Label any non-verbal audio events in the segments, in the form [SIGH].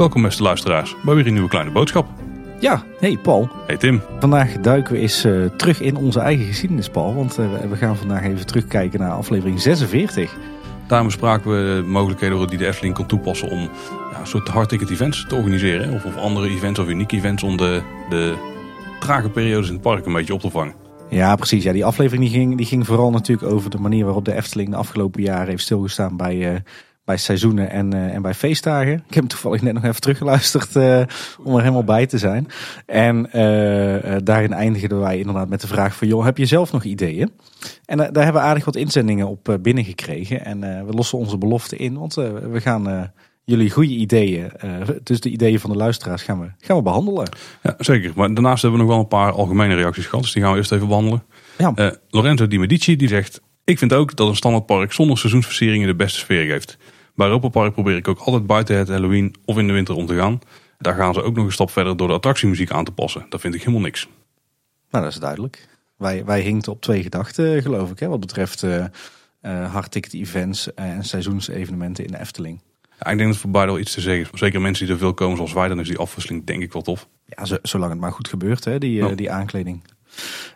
Welkom beste luisteraars bij weer een nieuwe kleine boodschap. Ja, hey Paul. Hey Tim. Vandaag duiken we eens uh, terug in onze eigen geschiedenis, Paul. Want uh, we gaan vandaag even terugkijken naar aflevering 46. Daar bespraken we de mogelijkheden die de Efteling kan toepassen om ja, een soort hardticket events te organiseren. Of, of andere events of unieke events om de, de trage periodes in het park een beetje op te vangen. Ja, precies. Ja, die aflevering die ging, die ging vooral natuurlijk over de manier waarop de Efteling de afgelopen jaren heeft stilgestaan bij, uh, bij seizoenen en, uh, en bij feestdagen. Ik heb hem toevallig net nog even teruggeluisterd uh, om er helemaal bij te zijn. En daarin eindigden wij inderdaad met de vraag van, joh, heb je zelf nog ideeën? En daar hebben we aardig wat inzendingen op binnengekregen. En we lossen onze belofte in, want we gaan jullie goede ideeën, dus de ideeën van de luisteraars, gaan we, gaan we behandelen. Ja, zeker. Maar daarnaast hebben we nog wel een paar algemene reacties gehad, dus die gaan we eerst even behandelen. Ja. Uh, Lorenzo Di Medici die zegt, ik vind ook dat een standaardpark zonder seizoensversieringen de beste sfeer geeft. Bij Europa Park probeer ik ook altijd buiten het Halloween of in de winter om te gaan. Daar gaan ze ook nog een stap verder door de attractiemuziek aan te passen. Dat vind ik helemaal niks. Nou, dat is duidelijk. Wij, wij hinkten op twee gedachten, geloof ik, hè, wat betreft uh, uh, hardticket events en seizoensevenementen in de Efteling. Ja, ik denk dat voor beide wel iets te zeggen is. Zeker mensen die er veel komen zoals wij, dan is die afwisseling denk ik wel tof. Ja, zolang het maar goed gebeurt, hè, die, ja. die aankleding. Uh,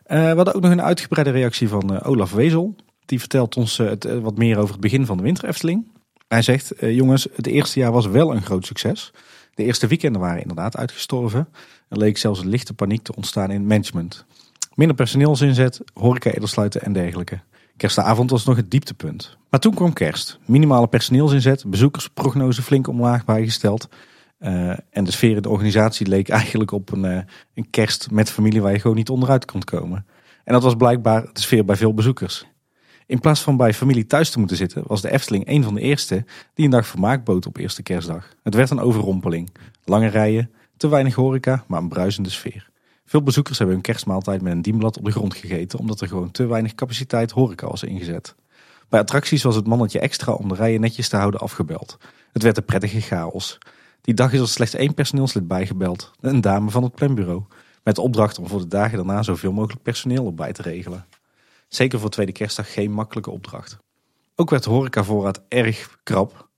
we hadden ook nog een uitgebreide reactie van uh, Olaf Wezel. Die vertelt ons het, wat meer over het begin van de winter Efteling. Hij zegt, jongens, het eerste jaar was wel een groot succes. De eerste weekenden waren inderdaad uitgestorven. Er leek zelfs een lichte paniek te ontstaan in management. Minder personeelsinzet, horeca edelsluiten en dergelijke. Kerstavond was nog het dieptepunt. Maar toen kwam kerst. Minimale personeelsinzet, bezoekersprognose flink omlaag bijgesteld. Uh, en de sfeer in de organisatie leek eigenlijk op een, uh, een kerst met familie waar je gewoon niet onderuit kon komen. En dat was blijkbaar de sfeer bij veel bezoekers. In plaats van bij familie thuis te moeten zitten, was de Efteling een van de eerste die een dag vermaak bood op eerste kerstdag. Het werd een overrompeling. Lange rijen, te weinig horeca, maar een bruisende sfeer. Veel bezoekers hebben hun kerstmaaltijd met een dienblad op de grond gegeten, omdat er gewoon te weinig capaciteit horeca was ingezet. Bij attracties was het mannetje extra om de rijen netjes te houden afgebeld. Het werd een prettige chaos. Die dag is er slechts één personeelslid bijgebeld, een dame van het planbureau, met de opdracht om voor de dagen daarna zoveel mogelijk personeel op bij te regelen. Zeker voor tweede kerstdag geen makkelijke opdracht. Ook werd de horecavoorraad erg krap.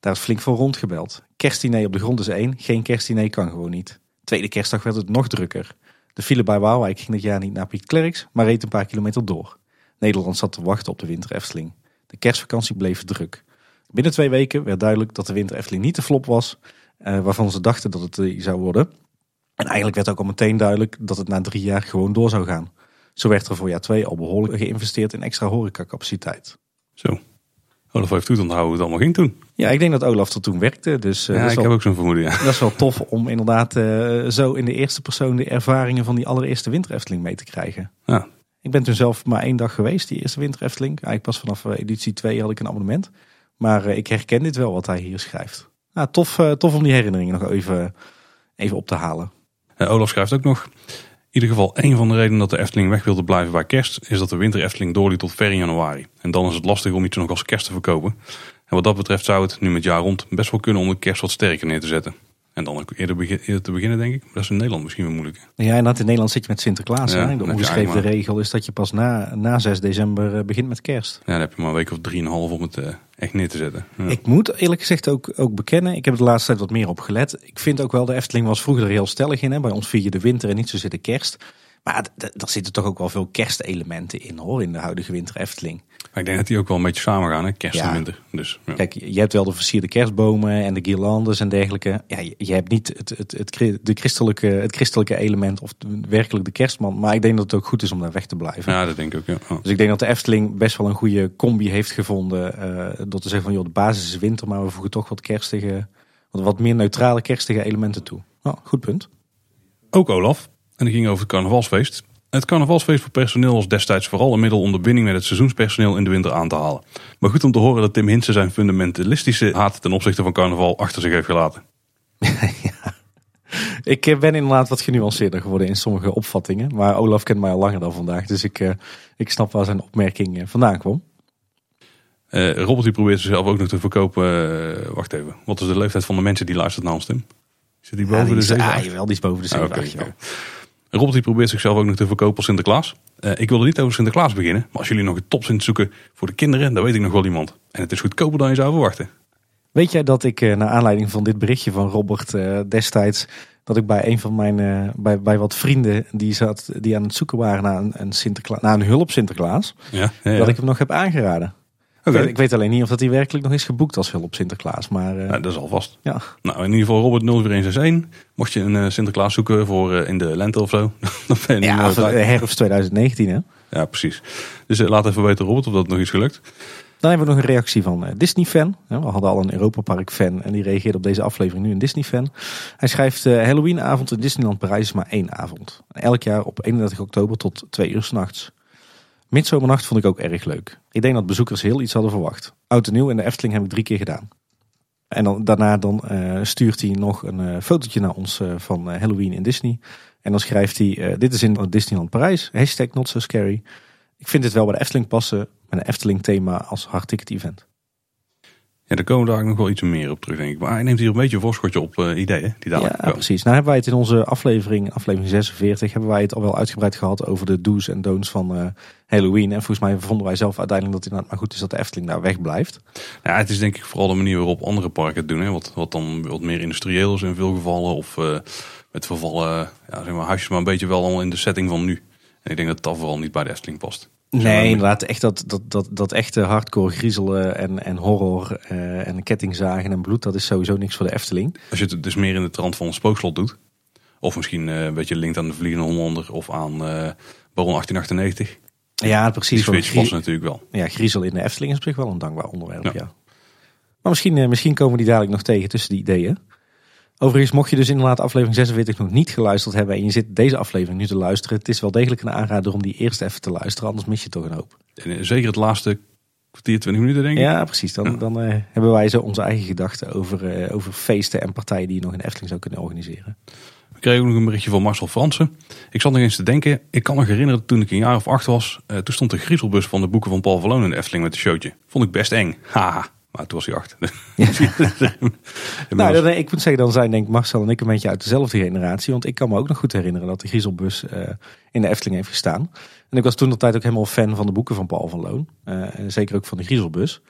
Daar is flink voor rondgebeld. Kerstdiner op de grond is één, geen kerstdiner kan gewoon niet. Tweede kerstdag werd het nog drukker. De file bij Waalwijk ging dit jaar niet naar Piet Klerks, maar reed een paar kilometer door. Nederland zat te wachten op de winter Efteling. De kerstvakantie bleef druk. Binnen twee weken werd duidelijk dat de winter Efteling niet de flop was, uh, waarvan ze dachten dat het uh, zou worden. En eigenlijk werd ook al meteen duidelijk dat het na drie jaar gewoon door zou gaan. Zo werd er voor jaar twee al behoorlijk geïnvesteerd in extra horecacapaciteit. Zo. Olaf heeft goed onthouden hoe het allemaal ging toen. Ja, ik denk dat Olaf er toen werkte. Dus, uh, ja, ik wel, heb ook zo'n vermoeden. Ja. [LAUGHS] Dat is wel tof om inderdaad uh, zo in de eerste persoon de ervaringen van die allereerste winter Efteling mee te krijgen. Ja. Ik ben toen zelf maar één dag geweest, die eerste winter Efteling. Eigenlijk pas vanaf uh, editie 2 had ik een abonnement. Maar ik herken dit wel wat hij hier schrijft. Nou, tof, tof om die herinneringen nog even, even op te halen. Olaf schrijft ook nog. In ieder geval een van de redenen dat de Efteling weg wilde blijven bij kerst... is dat de winter Efteling doorliep tot ver in januari. En dan is het lastig om iets nog als kerst te verkopen. En wat dat betreft zou het nu met jaar rond best wel kunnen om de kerst wat sterker neer te zetten. En dan ook eerder, begin, eerder te beginnen denk ik. Maar dat is in Nederland misschien wel moeilijk. Ja, en dat in Nederland zit je met Sinterklaas. Ja, de ongeschreven regel is dat je pas na, na 6 december begint met kerst. Ja, dan heb je maar een week of drieënhalf om het uh, echt neer te zetten. Ja. Ik moet eerlijk gezegd ook, ook bekennen, ik heb de laatste tijd wat meer op gelet. Ik vind ook wel, de Efteling was vroeger er heel stellig in. Hè? Bij ons vier je de winter en niet zozeer de kerst. Maar er zitten toch ook wel veel kerstelementen in hoor, in de huidige winter Efteling. Maar ik denk dat die ook wel een beetje samen gaan, hè? kerst ja. en winter. Dus, ja. Kijk, je hebt wel de versierde kerstbomen en de guirlandes en dergelijke. Ja, je hebt niet het, het, het, de christelijke, het christelijke element of werkelijk de kerstman. Maar ik denk dat het ook goed is om daar weg te blijven. Ja, dat denk ik ook, ja. Oh. Dus ik denk dat de Efteling best wel een goede combi heeft gevonden. Uh, door te zeggen van, joh, de basis is winter, maar we voegen toch wat kerstige, wat, wat meer neutrale kerstige elementen toe. Nou, goed punt. Ook Olaf, en dat ging over het carnavalsfeest. Het carnavalsfeest voor personeel was destijds vooral een middel om de binding met het seizoenspersoneel in de winter aan te halen. Maar goed om te horen dat Tim Hinsen zijn fundamentalistische haat ten opzichte van carnaval achter zich heeft gelaten. [LAUGHS] ja. Ik eh, ben inderdaad wat genuanceerder geworden in sommige opvattingen. Maar Olaf kent mij al langer dan vandaag. Dus ik, uh, ik snap waar zijn opmerking vandaan kwam. Uh, Robert die probeert zichzelf ook nog te verkopen. Uh, wacht even. Wat is de leeftijd van de mensen die luisteren naar ons, Tim? Zit die boven ja, die de 7? Ah, jawel, die is boven de 7. Ah, okay, Robert die probeert zichzelf ook nog te verkopen als Sinterklaas. Uh, ik wilde niet over Sinterklaas beginnen, maar als jullie nog een top zijn zoeken voor de kinderen, dan weet ik nog wel iemand. En het is goedkoper dan je zou verwachten. Weet jij dat ik, uh, naar aanleiding van dit berichtje van Robert uh, destijds, dat ik bij een van mijn, bij, bij wat vrienden die, zat, die aan het zoeken waren naar een, een, Sinterklaas, naar een hulp Sinterklaas, ja, ja, ja. dat ik hem nog heb aangeraden. Okay. Ik, weet, alleen niet of dat hij werkelijk nog is geboekt als hulp Sinterklaas. Maar, uh, ja, dat is alvast. Ja. Nou, in ieder geval Robert 0161. Mocht je een uh, Sinterklaas zoeken voor uh, in de lente of zo. [LAUGHS] dan ben je ja, of herfst 2019 hè. Ja, precies. Dus laat even weten Robert of dat nog is gelukt. Dan hebben we nog een reactie van Disney-fan. We hadden al een Europa Park-fan en die reageerde op deze aflevering nu een Disney-fan. Hij schrijft: Halloween-avond in Disneyland Parijs is maar één avond. Elk jaar op 31 oktober tot 2 uur s'nachts. Midzomernacht vond ik ook erg leuk. Ik denk dat bezoekers heel iets hadden verwacht. Oud en nieuw in de Efteling heb ik drie keer gedaan. En dan, daarna dan, uh, stuurt hij nog een uh, fotootje naar ons uh, van Halloween in Disney. En dan schrijft hij, dit is in Disneyland Parijs, hashtag not so scary. Ik vind dit wel bij de Efteling passen, met een Efteling thema als hardticket event. Ja, daar komen we daar nog wel iets meer op terug, denk ik. Maar hij neemt hier een beetje een voorschotje op uh, ideeën die daar Ja, precies. Nou hebben wij het in onze aflevering, aflevering 46, hebben wij het al wel uitgebreid gehad over de do's en don'ts van uh, Halloween. En volgens mij vonden wij zelf uiteindelijk dat het inderdaad maar goed is dat de Efteling daar weg blijft. Ja, het is denk ik vooral de manier waarop andere parken het doen. Hè? Wat, wat dan wat meer industrieel is in veel gevallen. Of uh, met vervallen ja, zeg maar, huisjes, maar een beetje wel al in de setting van nu. En ik denk dat dat vooral niet bij de Efteling past. Nee, inderdaad. Echt dat, dat, dat, dat echte hardcore griezelen en, en horror uh, en kettingzagen en bloed, dat is sowieso niks voor de Efteling. Als je het dus meer in de trant van een spookslot doet. Of misschien uh, een beetje linkt aan de Vliegende Hollander of aan uh, Baron 1898. Ja, precies. Die switch natuurlijk wel. Ja, griezel in de Efteling is op zich wel een dankbaar onderwerp, ja. ja. Maar misschien, misschien komen die dadelijk nog tegen tussen die ideeën. Overigens, mocht je dus inderdaad aflevering 46 nog niet geluisterd hebben en je zit deze aflevering nu te luisteren, het is wel degelijk een aanrader om die eerst even te luisteren, anders mis je toch een hoop. En eh, zeker het laatste kwartier, 20 minuten denk ik. Ja, precies. Dan, dan uh, hebben wij zo onze eigen gedachten over, uh, over feesten en partijen die je nog in Efteling zou kunnen organiseren. We kregen ook nog een berichtje van Marcel Fransen. Ik zat nog eens te denken, ik kan me herinneren toen ik een jaar of acht was, uh, toen stond de griezelbus van de boeken van Paul Verloon in de Efteling met een showtje. Vond ik best eng. Haha. Maar toen was hij acht. Ja. [LAUGHS] [LAUGHS] nou, dan, ik moet zeggen, dan zijn denk ik Marcel en ik een beetje uit dezelfde generatie. Want ik kan me ook nog goed herinneren dat de Griezelbus uh, in de Efteling heeft gestaan. En ik was toen de tijd ook helemaal fan van de boeken van Paul van Loon. Uh, en zeker ook van de Griezelbus.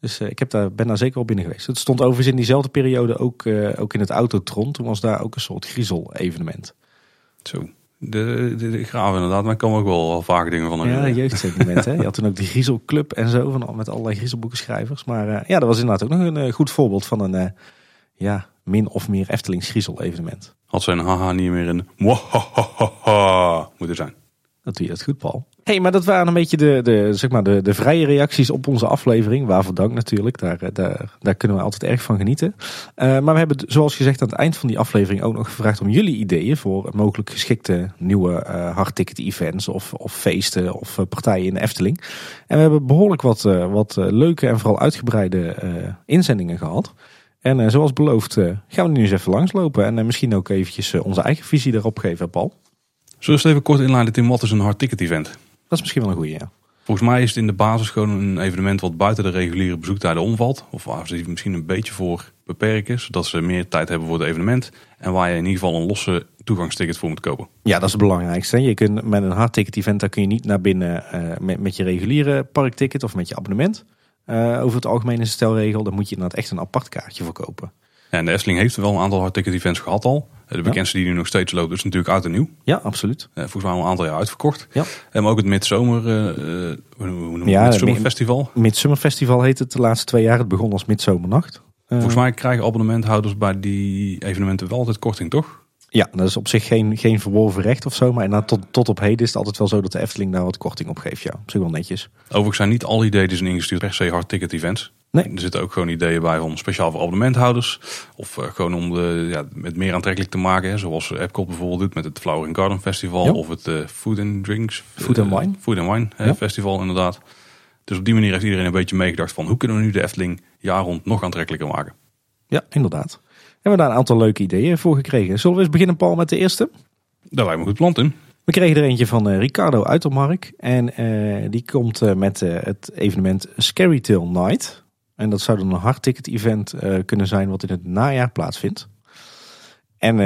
Dus uh, ik heb daar, ben daar zeker op binnen geweest. Het stond overigens in diezelfde periode ook, ook in het Autotron. Toen was daar ook een soort Griezel-evenement. Zo. De, de, de graven inderdaad, maar ik kan ook wel, wel vaak dingen van Ja, jeugdsentiment. hè? Je had toen ook de Griezelclub en zo, van, met allerlei Griezelboekenschrijvers. Maar uh, ja, dat was inderdaad ook nog een uh, goed voorbeeld van een uh, ja, min of meer Eftelings Griezel evenement. Had zijn haha niet meer een mwahahaha moeten zijn. Dat doe je dat goed, Paul hey, maar dat waren een beetje de, de, zeg maar de, de vrije reacties op onze aflevering. Waarvoor dank natuurlijk. Daar, eh, daar, daar kunnen we altijd erg van genieten. Uh, maar we hebben, zoals gezegd, aan het eind van die aflevering ook nog gevraagd om jullie ideeën voor mogelijk geschikte nieuwe uh, hardticket events of, of feesten of partijen in de Efteling. En we hebben behoorlijk wat, wat leuke en vooral uitgebreide inzendingen gehad. En zoals beloofd gaan we nu eens even langslopen en misschien ook eventjes onze eigen visie erop geven, Paul. Zullen we het even kort inleiden, Tim? Wat is een hardticket event? Dat is misschien wel een goede, ja. Volgens mij is het in de basis gewoon een evenement wat buiten de reguliere bezoektijden omvalt. Of waar ze misschien een beetje voor beperken, zodat ze meer tijd hebben voor het evenement. En waar je in ieder geval een losse toegangsticket voor moet kopen. Ja, dat is het belangrijkste. Je kunt met een hardticket event, daar kun je niet naar binnen uh, met, met je reguliere parkticket of met je abonnement. Uh, over het algemeen is de stelregel, dan moet je inderdaad echt een apart kaartje voor kopen. Ja, en de Efteling heeft wel een aantal hardticket events gehad al. De bekendste die nu nog steeds loopt is natuurlijk oud en nieuw. Ja, absoluut. Uh, volgens mij al een aantal jaar uitverkocht. Ja. En maar ook het Midzomer, uh, hoe noemen ja, Midsummer Festival. Midsummer Festival heet het de laatste twee jaar. Het begon als Midzomernacht. Volgens mij krijgen abonnementhouders bij die evenementen wel altijd korting, toch? Ja, dat is op zich geen, geen verworven recht of zo. Maar tot, tot op heden is het altijd wel zo dat de Efteling daar wat korting op geeft. Ja, op zich wel netjes. Overigens zijn niet ideeën die zijn ingestuurd per se hard ticket events. Nee. Er zitten ook gewoon ideeën bij van speciaal voor abonnementhouders. Of uh, gewoon om de, ja, het meer aantrekkelijk te maken. Hè, zoals Epcot bijvoorbeeld doet met het Flower and Garden Festival. Of het uh, Food and Drinks. Food and Wine. Food and Wine ja. Festival inderdaad. Dus op die manier heeft iedereen een beetje meegedacht van hoe kunnen we nu de Efteling jaar rond nog aantrekkelijker maken. Ja, inderdaad. Hebben we daar een aantal leuke ideeën voor gekregen. Zullen we eens beginnen Paul met de eerste? Daar lijkt me goed plan in. We kregen er eentje van Ricardo Uitermark. En uh, die komt met het evenement Scary Tail Night. En dat zou dan een hardticket event kunnen zijn wat in het najaar plaatsvindt. En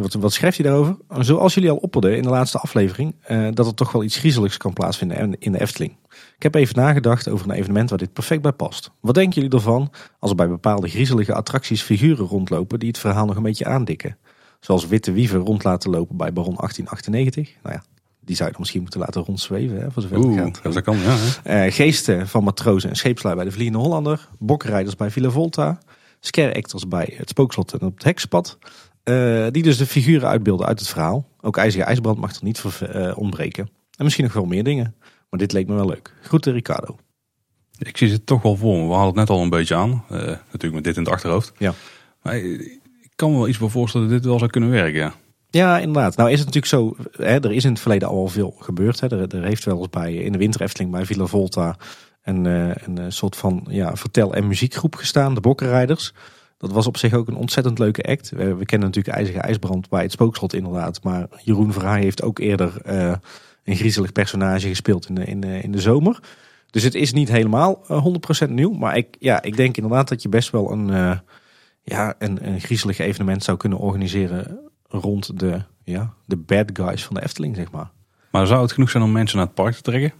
wat, wat schrijft hij daarover? Zoals jullie al opperden in de laatste aflevering, dat er toch wel iets griezeligs kan plaatsvinden in de Efteling. Ik heb even nagedacht over een evenement waar dit perfect bij past. Wat denken jullie ervan als er bij bepaalde griezelige attracties figuren rondlopen die het verhaal nog een beetje aandikken? Zoals witte wieven rond laten lopen bij Baron 1898. Nou ja, die zou je dan misschien moeten laten rondzweven, hè, voor zover Oeh, het gaat. Dat kan, ja. Uh, geesten van matrozen en scheepslui bij de Vliegende Hollander. Bokrijders bij Villa Volta. Scare actors bij het Spookslot en op het Hekspad. Uh, die dus de figuren uitbeelden uit het verhaal. Ook IJzige IJsbrand mag er niet voor uh, ontbreken. En misschien nog wel meer dingen. Maar dit leek me wel leuk. Groeten Ricardo. Ik zie het toch wel voor me. We hadden het net al een beetje aan. natuurlijk met dit in het achterhoofd. Ja. Maar ik kan me wel iets voorstellen dat dit wel zou kunnen werken, ja. Ja, inderdaad. Nou is het natuurlijk zo, hè, er is in het verleden al veel gebeurd. Hè. Er, er heeft wel eens bij, in de winter Efteling bij Villa Volta een, uh, een soort van ja, vertel- en muziekgroep gestaan, de Bokkenrijders. Dat was op zich ook een ontzettend leuke act. We, kennen natuurlijk IJzige IJsbrand bij het Spookslot inderdaad. Maar Jeroen Verhaai heeft ook eerder uh, een griezelig personage gespeeld in de, in, de, in de zomer. Dus het is niet helemaal 100% nieuw. Maar ik, ja, ik denk inderdaad dat je best wel een, ja, een, een griezelig evenement zou kunnen organiseren rond de, ja, de bad guys van de Efteling, zeg maar. Maar zou het genoeg zijn om mensen naar het park te trekken?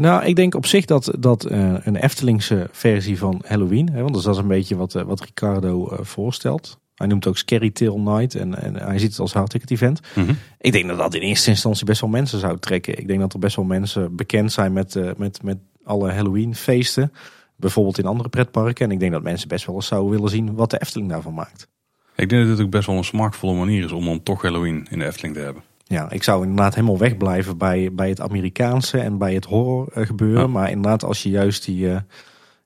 Nou, ik denk op zich dat, dat uh, een Eftelingse versie van Halloween, hè, want dat is een beetje wat, uh, wat Ricardo uh, voorstelt. Hij noemt het ook Scary Tail Night en, en hij ziet het als hardticket event. Mm -hmm. Ik denk dat dat in eerste instantie best wel mensen zou trekken. Ik denk dat er best wel mensen bekend zijn met, met, met alle Halloween feesten. Bijvoorbeeld in andere pretparken. En ik denk dat mensen best wel eens zouden willen zien wat de Efteling daarvan maakt. Ik denk dat het ook best wel een smaakvolle manier is om dan toch Halloween in de Efteling te hebben. Ja, ik zou inderdaad helemaal wegblijven bij, bij het Amerikaanse en bij het horror gebeuren. Ja. Maar inderdaad, als je juist die uh,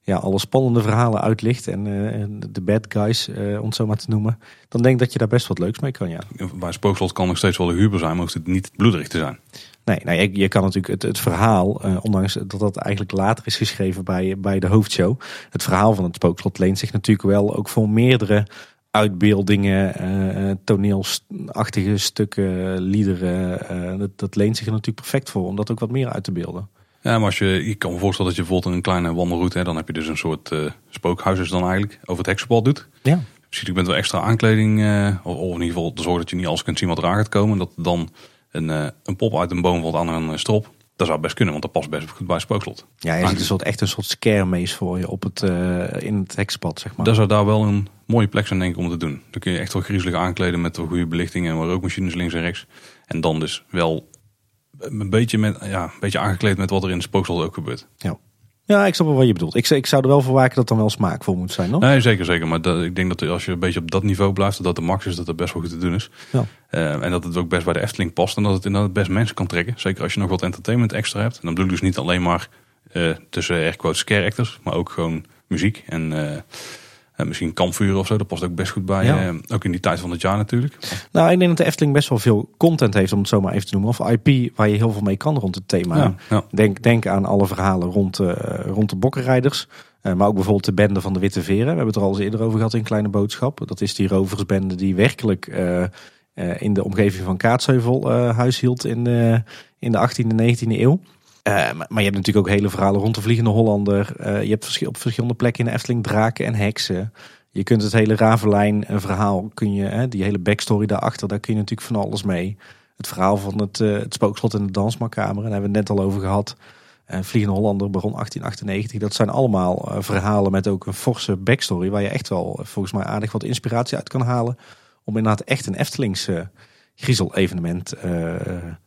ja, alle spannende verhalen uitlicht en uh, de bad guys, uh, om het zo maar te noemen, dan denk ik dat je daar best wat leuks mee kan, ja. Bij Spookslot kan nog steeds wel de huber zijn, maar hoeft het niet bloederig te zijn. Nee, nee je, je kan natuurlijk het, het verhaal, ondanks dat dat eigenlijk later is geschreven bij, bij de hoofdshow, het verhaal van het Spookslot leent zich natuurlijk wel ook voor meerdere uitbeeldingen, uh, toneelachtige stukken, liederen. Uh, dat, dat, leent zich er natuurlijk perfect voor om dat ook wat meer uit te beelden. Ja, maar als je, je kan me voorstellen dat je bijvoorbeeld een kleine wandelroute, hè, dan heb je dus een soort uh, spookhuis is dan eigenlijk, over het heksenpad doet. Ja. Dus je bent wel extra aankleding, of, of, in ieder geval te zorgen dat je niet alles kunt zien wat eraan gaat komen. Dat dan een, een pop uit een boom valt aan een strop. Dat zou best kunnen, want dat past best goed bij Spookslot. Ja, je ziet een soort, echt een soort scaremaze voor je op het, uh, in het hekspad, zeg maar. Dat zou daar wel een mooie plek zijn, denk ik, om te doen. Dan kun je echt wel griezelig aankleden met een goede belichting en rookmachines links en rechts. En dan dus wel een beetje, met, ja, een beetje aangekleed met wat er in het Spookslot ook gebeurt. Ja. Ja, ik snap wel wat je bedoelt. Ik, ik zou er wel voor waken dat dan wel smaakvol moet zijn? Nee, zeker, zeker. Maar dat, ik denk dat als je een beetje op dat niveau blijft, dat dat de max is, dat het best wel goed te doen is. Ja. Uh, en dat het ook best bij de Efteling past en dat het inderdaad best mensen kan trekken. Zeker als je nog wat entertainment extra hebt. En dan bedoel ik dus niet alleen maar uh, tussen air quotes scare actors, maar ook gewoon muziek en... Uh, en misschien kampvuren of zo, dat past ook best goed bij. Ja. ook in die tijd van het jaar natuurlijk. Nou, ik denk dat de Efteling best wel veel content heeft, om het zo maar even te noemen. Of IP waar je heel veel mee kan rond het thema. Ja, ja. Denk, denk aan alle verhalen rond, uh, rond de bokkenrijders. Uh, maar ook bijvoorbeeld de bende van de Witte Veren. We hebben het er al eens eerder over gehad in Kleine Boodschap. Dat is die roversbende die werkelijk uh, in de omgeving van Kaatsheuvel huishield in, in de 18e en 19e eeuw. Uh, maar, je hebt natuurlijk ook hele verhalen rond de Vliegende Hollander. Uh, je hebt op verschillende plekken in de Efteling draken en heksen. Je kunt het hele Ravelijn verhaal, kun je, hè, die hele backstory daarachter, daar kun je natuurlijk van alles mee. Het verhaal van het, uh, het spookslot en de dansmakamer, daar hebben we het net al over gehad. Vliegende Hollander, Baron 1898. Dat zijn allemaal verhalen met ook een forse backstory, waar je echt wel volgens mij aardig wat inspiratie uit kan halen. Om inderdaad echt een Eftelings griezel-evenement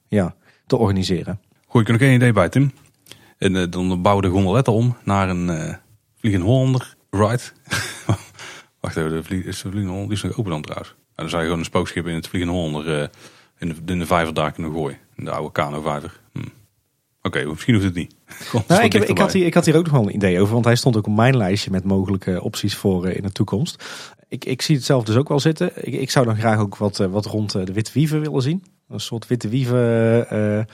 ja, te organiseren. Gooi ik er nog één idee bij, Tim. En uh, dan bouwen we de gondoletta om naar een uh, Vliegende Hollander ride. [LAUGHS] Wacht even, de vlieg, is de Vliegende Hollander die is nog open dan trouwens. Nou, dan zou je gewoon een spookschip in het Vliegende Hollander uh, in, de, in de vijver daar kunnen gooien. In de oude kano-vijver. Hm. Oké, okay, misschien hoeft het niet. [LAUGHS] nou, ik, heb, ik, had hier, ik had hier ook nog wel een idee over, want hij stond ook op mijn lijstje met mogelijke opties voor in de toekomst. Ik, ik zie het zelf dus ook wel zitten. Ik, ik zou dan graag ook wat, wat rond de Witte Wieven willen zien. Een soort Witte Wieven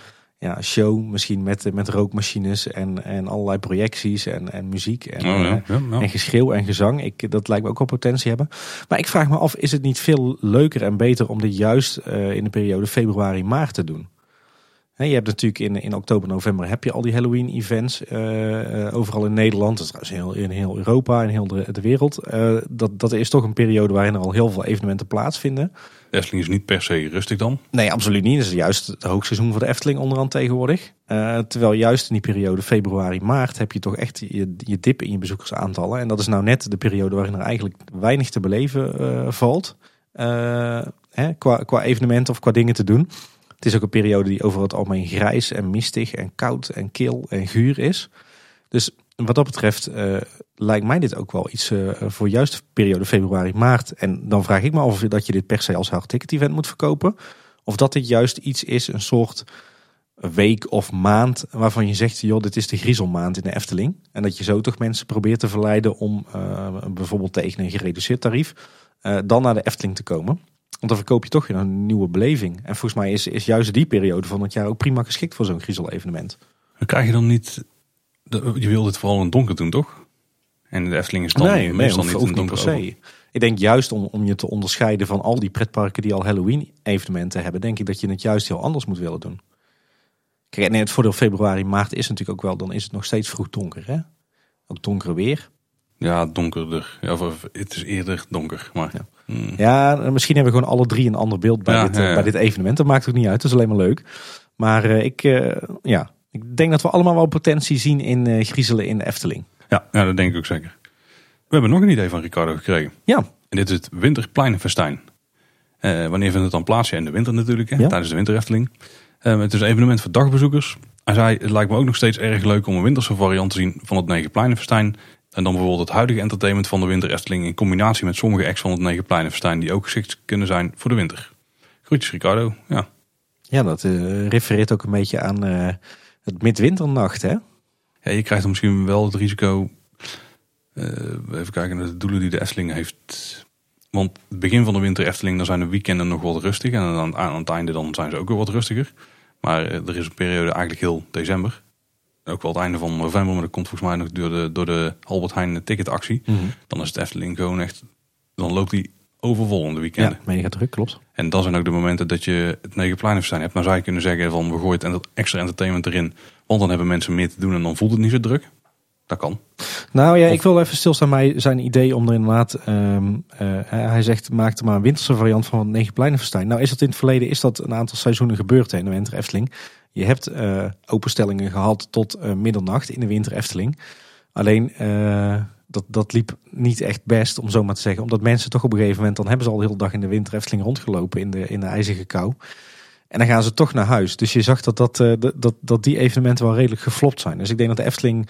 ja, show, misschien met, met rookmachines en, en allerlei projecties en, en muziek en, oh, ja. Ja, ja. en geschreeuw en gezang. Ik, dat lijkt me ook wel potentie hebben. Maar ik vraag me af, is het niet veel leuker en beter om dit juist uh, in de periode februari, maart te doen? Je hebt natuurlijk in, in oktober, november heb je al die Halloween events uh, overal in Nederland. Dat is heel, in heel Europa en heel de, de wereld. Uh, dat, dat is toch een periode waarin er al heel veel evenementen plaatsvinden. De Efteling is niet per se rustig dan? Nee, absoluut niet. Het is juist het hoogseizoen voor de Efteling onderhand tegenwoordig. Uh, terwijl juist in die periode februari, maart heb je toch echt je, je dip in je bezoekersaantallen. En dat is nou net de periode waarin er eigenlijk weinig te beleven valt. Hè, qua, qua evenementen of qua dingen te doen. Het is ook een periode die over het algemeen grijs en mistig en koud en kil en guur is. Dus wat dat betreft uh, lijkt mij dit ook wel iets uh, voor juist de periode februari, maart. En dan vraag ik me af of dat je dit per se als ticket event moet verkopen. Of dat dit juist iets is, een soort week of maand waarvan je zegt, joh, dit is de griezelmaand in de Efteling. En dat je zo toch mensen probeert te verleiden om uh, bijvoorbeeld tegen een gereduceerd tarief dan naar de Efteling te komen. Want dan verkoop je toch weer een nieuwe beleving. En volgens mij is, is juist die periode van het jaar ook prima geschikt voor zo'n griezel-evenement. Dan krijg je dan niet. Je wil dit vooral in het donker doen, toch? En de Efteling is dan nee, nee, niet in donker Ik denk juist om, om je te onderscheiden van al die pretparken die al Halloween-evenementen hebben, denk ik dat je het juist heel anders moet willen doen. Kijk, nee, het voordeel februari, maart is natuurlijk ook wel, dan is het nog steeds vroeg donker, hè? Ook donker weer. Ja, donkerder. Ja, of, het is eerder donker. Maar... Ja. Hmm. ja. misschien hebben we gewoon alle drie een ander beeld bij, dit, bij dit evenement. Dat maakt ook niet uit. Dat is alleen maar leuk. Maar uh, ik, uh, ja, ik denk dat we allemaal wel potentie zien in uh, griezelen in de Efteling. Ja, ja, dat denk ik ook zeker. We hebben nog een idee van Ricardo gekregen. Ja. En dit is het Winterpleinenfestijn. wanneer vindt het dan plaats? Ja, in de winter natuurlijk, hè, ja. tijdens de Winter Efteling. het is een evenement voor dagbezoekers. Hij zei, het lijkt me ook nog steeds erg leuk om een winterse variant te zien van het Negenpleinenfestijn. En dan bijvoorbeeld het huidige entertainment van de Winter Efteling in combinatie met sommige acts van het Negenpleinenfestijn die ook geschikt kunnen zijn voor de winter. Groetjes Ricardo. Ja, ja dat uh, refereert ook een beetje aan uh, het midwinternacht hè? Ja, je krijgt dan misschien wel het risico, uh, even kijken naar de doelen die de Efteling heeft. Want het begin van de Winter Efteling, dan zijn de weekenden nog wat rustig. En aan, aan het einde dan zijn ze ook weer wat rustiger. Maar er is een periode eigenlijk heel december ook wel het einde van november, maar dat komt volgens mij nog door de, door de Albert Heijn ticketactie. Mm Dan is het Efteling gewoon echt, dan loopt die overvol in de weekenden. Ja, mega druk, klopt. En dat zijn ook de momenten dat je het Negenpleinenfestijn hebt. Nou zou je kunnen zeggen van we gooien het extra entertainment erin, want dan hebben mensen meer te doen en dan voelt het niet zo druk. Dat kan. Nou ja, ik wil even stilstaan bij zijn idee om er inderdaad, um, uh, hij zegt maak er maar een winterse variant van het Negenpleinenfestijn. Nou is dat in het verleden, is dat een aantal seizoenen gebeurd in de Winter Efteling. Je hebt uh, openstellingen gehad tot uh, middernacht in de winter Efteling. Alleen uh, dat, dat liep niet echt best, om zo maar te zeggen. Omdat mensen toch op een gegeven moment, dan hebben ze al de hele dag in de winter Efteling rondgelopen in de, in de ijzige kou. En dan gaan ze toch naar huis. Dus je zag dat, dat, dat, dat die evenementen wel redelijk geflopt zijn. Dus ik denk dat de Efteling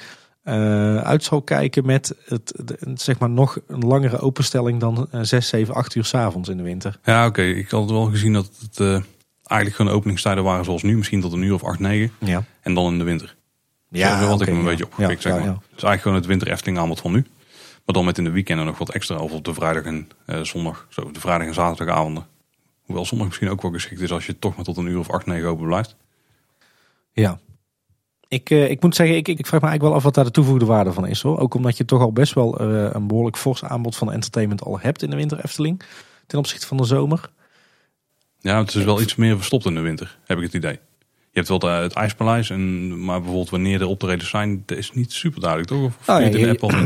uit zal kijken met het, zeg maar nog een langere openstelling dan 6, 7, 8 uur s avonds in de winter. Ja, oké. Ik had wel gezien dat het eigenlijk gewoon openingstijden waren zoals nu, misschien tot een uur of acht, negen. Ja. En dan in de winter. Ja, had ik hem een beetje opgepikt, zeg maar. Ja, Dus eigenlijk gewoon het winter Efteling aanbod van nu. Maar dan met in de weekenden nog wat extra. Of op de vrijdag en uh, zondag. Zo, de vrijdag en zaterdagavonden. Hoewel zondag misschien ook wel geschikt is als je toch maar tot een uur of acht, negen open blijft. Ja. Ik, uh, ik moet zeggen, ik, ik vraag me eigenlijk wel af wat daar de toevoegde waarde van is hoor. Ook omdat je toch al best wel uh, een behoorlijk fors aanbod van entertainment al hebt in de winter Efteling. Ten opzichte van de zomer. Ja, het is wel iets meer verstopt in de winter, heb ik het idee. Je hebt wel het IJspaleis, en, maar bijvoorbeeld wanneer de optredens zijn, dat is niet super duidelijk, toch? Of oh, ja, je, je,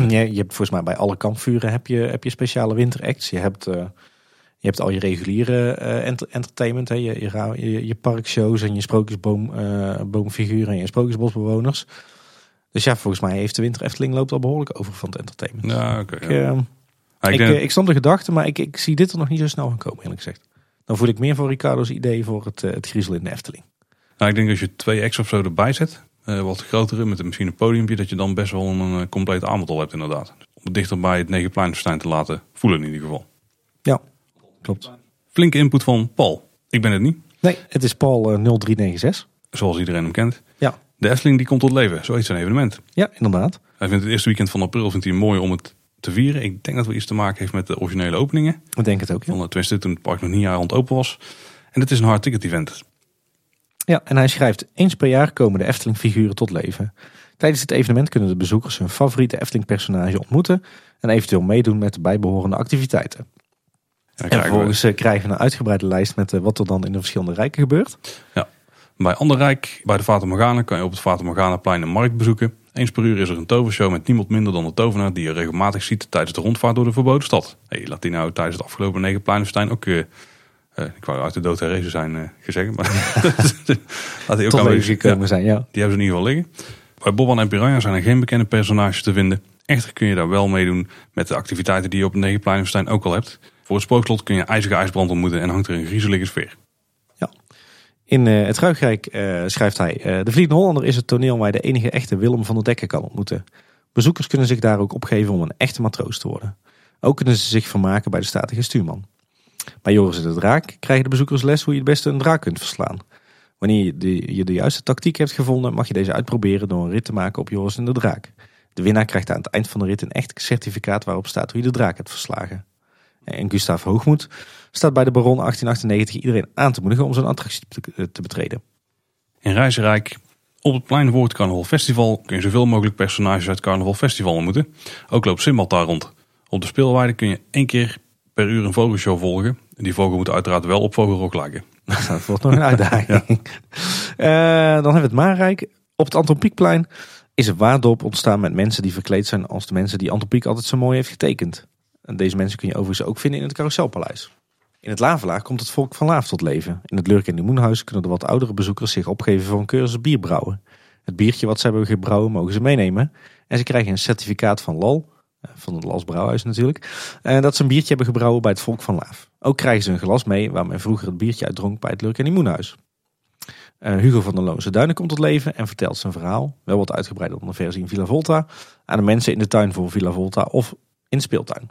[CLEARS THROAT] je, hebt volgens mij bij alle kampvuren heb je, heb je speciale winteracts. Je hebt, uh, je hebt al je reguliere uh, entertainment, hè? Je, je, je, parkshows en je sprookjesboomfiguren uh, en je sprookjesbosbewoners. Dus ja, volgens mij heeft de winter Efteling loopt al behoorlijk over van het entertainment. Ja, oké. Okay, ja. ik, ik, ik, stond de gedachte, maar ik, ik zie dit er nog niet zo snel van komen, eerlijk gezegd. Dan voel ik meer voor Ricardo's idee voor het, uh, het griezel in de Efteling. Nou, ik denk als je twee extra of zo erbij zet, uh, wat grotere, met misschien een podiumpje, dat je dan best wel een uh, compleet aanbod al hebt inderdaad. Om het dichter bij het Negenpleinfestijn te laten voelen in ieder geval. Ja, klopt. Flinke input van Paul. Ik ben het niet. Nee, het is Paul 0396. Zoals iedereen hem kent. Ja. De Efteling die komt tot leven, zoiets een evenement. Ja, inderdaad. Hij vindt het eerste weekend van april vindt hij mooi om het te vieren. Ik denk dat het iets te maken heeft met de originele openingen. Ik denk het ook, ja. Tenminste, toen het park nog niet jaar rond open was. En het is een hard ticket event. Ja, en hij schrijft, eens per jaar komen de Efteling figuren tot leven. Tijdens het evenement kunnen de bezoekers hun favoriete Efteling personage ontmoeten en eventueel meedoen met de bijbehorende activiteiten. En vervolgens we... Eh, krijgen we een uitgebreide lijst met eh, wat er dan in de verschillende rijken gebeurt. Ja, Bij Anderrijk, bij de Fata Morgana, kan je op het Fata Morgana plein een markt bezoeken. Eens per uur is er een tovershow met niemand minder dan de tovenaar die je regelmatig ziet tijdens de rondvaart door de verboden stad. Hey, laat die nou tijdens het afgelopen negen pleinenfestijn ook... Uh, ik wou uit de dood herrezen zijn uh, gezegd, maar [LAUGHS] laat hij ook aanwezig gekomen zijn, ja. Die hebben ze in ieder geval liggen. Bij Boban en Piranha zijn er geen bekende personages te vinden. Echter kun je daar wel meedoen met de activiteiten die je op het Negenpleinenfestijn ook al hebt. Voor het spookslot kun je ijzige ijsbrand ontmoeten en hangt er een griezelige sfeer. In uh, het Ruigrijk uh, schrijft hij... Uh, de Vliegende Hollander is het toneel waar je de enige echte Willem van der Dekker kan ontmoeten. Bezoekers kunnen zich daar ook opgeven om een echte matroos te worden. Ook kunnen ze zich vermaken bij de statige stuurman. Bij Joris de Draak krijgen de bezoekers les hoe je het beste een draak kunt verslaan. Wanneer je de, je de juiste tactiek hebt gevonden, mag je deze uitproberen door een rit te maken op Joris en de Draak. De winnaar krijgt aan het eind van de rit een echt certificaat waarop staat hoe je de draak hebt verslagen. En Gustav Hoogmoed staat bij de Baron 1898 iedereen aan te moedigen om zo'n attractie te betreden. In Reizenrijk, op het plein voor het Carnaval Festival, kun je zoveel mogelijk personages uit Carnaval Festival ontmoeten. Ook loopt Simbad daar rond. Op de speelwaarde kun je één keer per uur een vogelshow volgen. Die vogel moet uiteraard wel op vogelrok lijken. [LAUGHS] Dat wordt nog een uitdaging. ja. uh, dan hebben we het Maanrijk. Op het Antropiekplein is een waardop ontstaan met mensen die verkleed zijn als de mensen die Antropiek altijd zo mooi heeft getekend. Deze mensen kun je overigens ook vinden in het Carouselpaleis. In het Lavelaar komt het volk van Laaf tot leven. In het Lurk en Moenhuis kunnen de wat oudere bezoekers zich opgeven voor een cursus bierbrouwen. Het biertje wat ze hebben gebrouwen mogen ze meenemen. En ze krijgen een certificaat van LAL, eh, van het Lals Brouwhuis natuurlijk, en dat ze een biertje hebben gebrouwen bij het volk van Laaf. Ook krijgen ze een glas mee waar men vroeger het biertje uitdronk bij het Lurk en Moenhuis. Uh, Hugo van der Loonse Duinen komt tot leven en vertelt zijn verhaal, wel wat uitgebreider dan de versie in Villa Volta, aan de mensen in de tuin voor Villa Volta of in de speeltuin.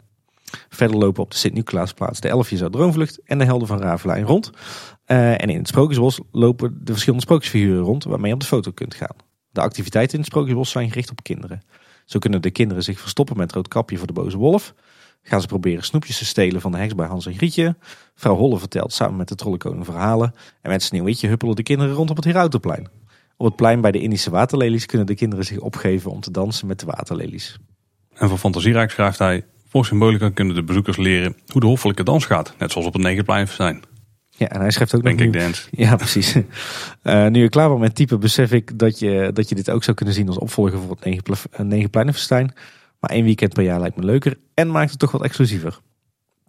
Verder lopen op de Sint-Nicolaasplaats de Elfjes Droomvlucht en de Helden van Ravelijn rond. Uh, en in het Sprookjesbos lopen de verschillende sprookjesfiguren rond waarmee je op de foto kunt gaan. De activiteiten in het Sprookjesbos zijn gericht op kinderen. Zo kunnen de kinderen zich verstoppen met rood kapje voor de boze wolf. Gaan ze proberen snoepjes te stelen van de heks bij Hans en Grietje. Vrouw Holle vertelt samen met de trollenkoning verhalen. En met Sneeuwwitje huppelen de kinderen rond op het Herautenplein. Op het plein bij de Indische waterlelies kunnen de kinderen zich opgeven om te dansen met de waterlelies. En voor Fantasierijk schrijft hij... Voor symbolica kunnen de bezoekers leren hoe de hoffelijke dans gaat. Net zoals op het Negenplein zijn. Ja, en hij schrijft ook Denk nog... ik dance. [LAUGHS] Ja, precies. Uh, nu je klaar bent met typen, besef ik dat je, dat je dit ook zou kunnen zien als opvolger voor het Negenpleinenfestijn. Maar één weekend per jaar lijkt me leuker en maakt het toch wat exclusiever.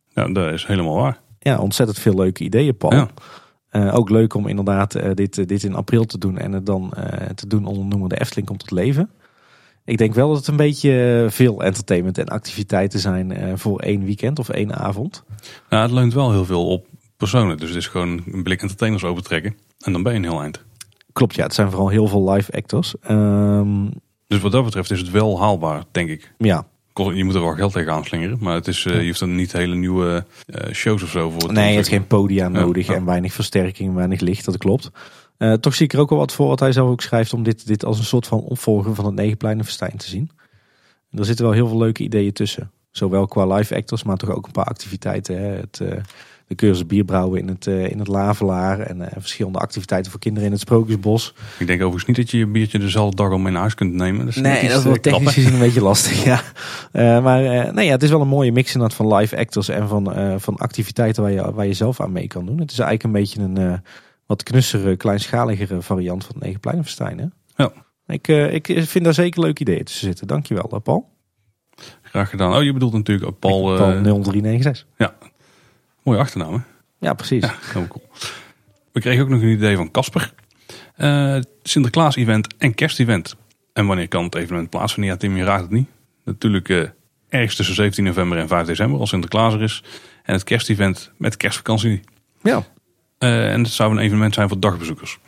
Ja, dat is helemaal waar. Ja, ontzettend veel leuke ideeën, Paul. Ja. Uh, ook leuk om inderdaad uh, dit, dit in april te doen en het dan te doen onder noemen de Efteling komt tot leven. Ik denk wel dat het een beetje veel entertainment en activiteiten zijn voor één weekend of één avond. Nou, het leunt wel heel veel op personen. Dus het is gewoon een blik entertainers overtrekken. En dan ben je een heel eind. Klopt, ja. Het zijn vooral heel veel live actors. Um, dus wat dat betreft is het wel haalbaar, denk ik. Ja. Je moet er wel geld tegen aanslingeren. Maar het is, uh, je hoeft dan niet hele nieuwe uh, shows of zo voor. Nee, je hebt geen podia nodig ja. en weinig versterking, weinig licht. Dat klopt. Uh, toch zie ik er ook wel wat voor wat hij zelf ook schrijft. Om dit, dit als een soort van opvolger van het Negenpleinenfestijn te zien. er zitten wel heel veel leuke ideeën tussen. Zowel qua live actors, maar toch ook een paar activiteiten. Hè. Het, de cursus bierbrouwen in het, uh, in het Lavelaar. En verschillende activiteiten voor kinderen in het Sprookjesbos. Ik denk overigens niet dat je je biertje dezelfde dag al mee naar huis kunt nemen. Dat nee, dat wordt technisch gezien een beetje lastig. [LAUGHS] Ja. Maar nee, ja, het is wel een mooie mix inderdaad van live actors en van, van activiteiten waar je, waar je zelf aan mee kan doen. Het is eigenlijk een beetje een wat knussere, kleinschaligere variant van het Negenpleinenfestijn. Hè? Ja. Ik, ik vind daar zeker leuke ideeën tussen zitten. Dankjewel, Paul. Graag gedaan. Oh, je bedoelt natuurlijk Paul... Paul 0396. Ja, Mooie achternaam, hè? Ja, precies. Ja, cool. We kregen ook nog een idee van Casper. Uh, Sinterklaas-event en kerst-event. En wanneer kan het evenement plaatsvinden? Ja, Tim, je raadt het niet. Natuurlijk ergens tussen 17 november en 5 december, als Sinterklaas er is. En het kerst-event met kerstvakantie. Ja. Uh, en het zou een evenement zijn voor dagbezoekers.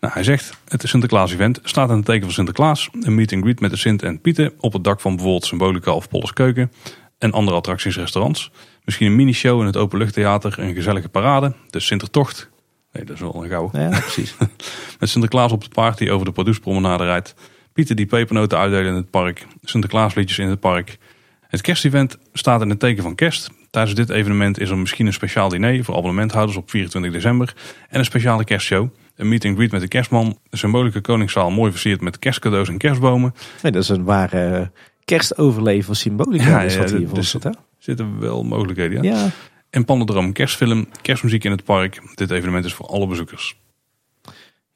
Nou, hij zegt, het Sinterklaas-event staat aan het teken van Sinterklaas. Een meet and greet met de Sint en Pieten op het dak van bijvoorbeeld Symbolica of Polles Keuken. En andere attracties, restaurants. Misschien een minishow in het openluchttheater, een gezellige parade, de Sintertocht. Nee, dat is wel een gauw. Ja, precies. [LAUGHS] Met Sinterklaas op het paard die over de Pardoespromenade rijdt. Pieter die pepernoten uitdelen in het park. Sinterklaasliedjes in het park. Het kerstevent staat in het teken van kerst. Tijdens dit evenement is er misschien een speciaal diner voor abonnementhouders op 24 december. En een speciale kerstshow. Een meet and greet met de kerstman. Een symbolieke koningszaal mooi versierd met kerstcadeaus en kerstbomen. Nee, dat is een ware kerstoverleven symbolica. Ja, is wat hier dus, Er zitten wel mogelijkheden, ja. ja. En Pandadroom kerstfilm, kerstmuziek in het park. Dit evenement is voor alle bezoekers.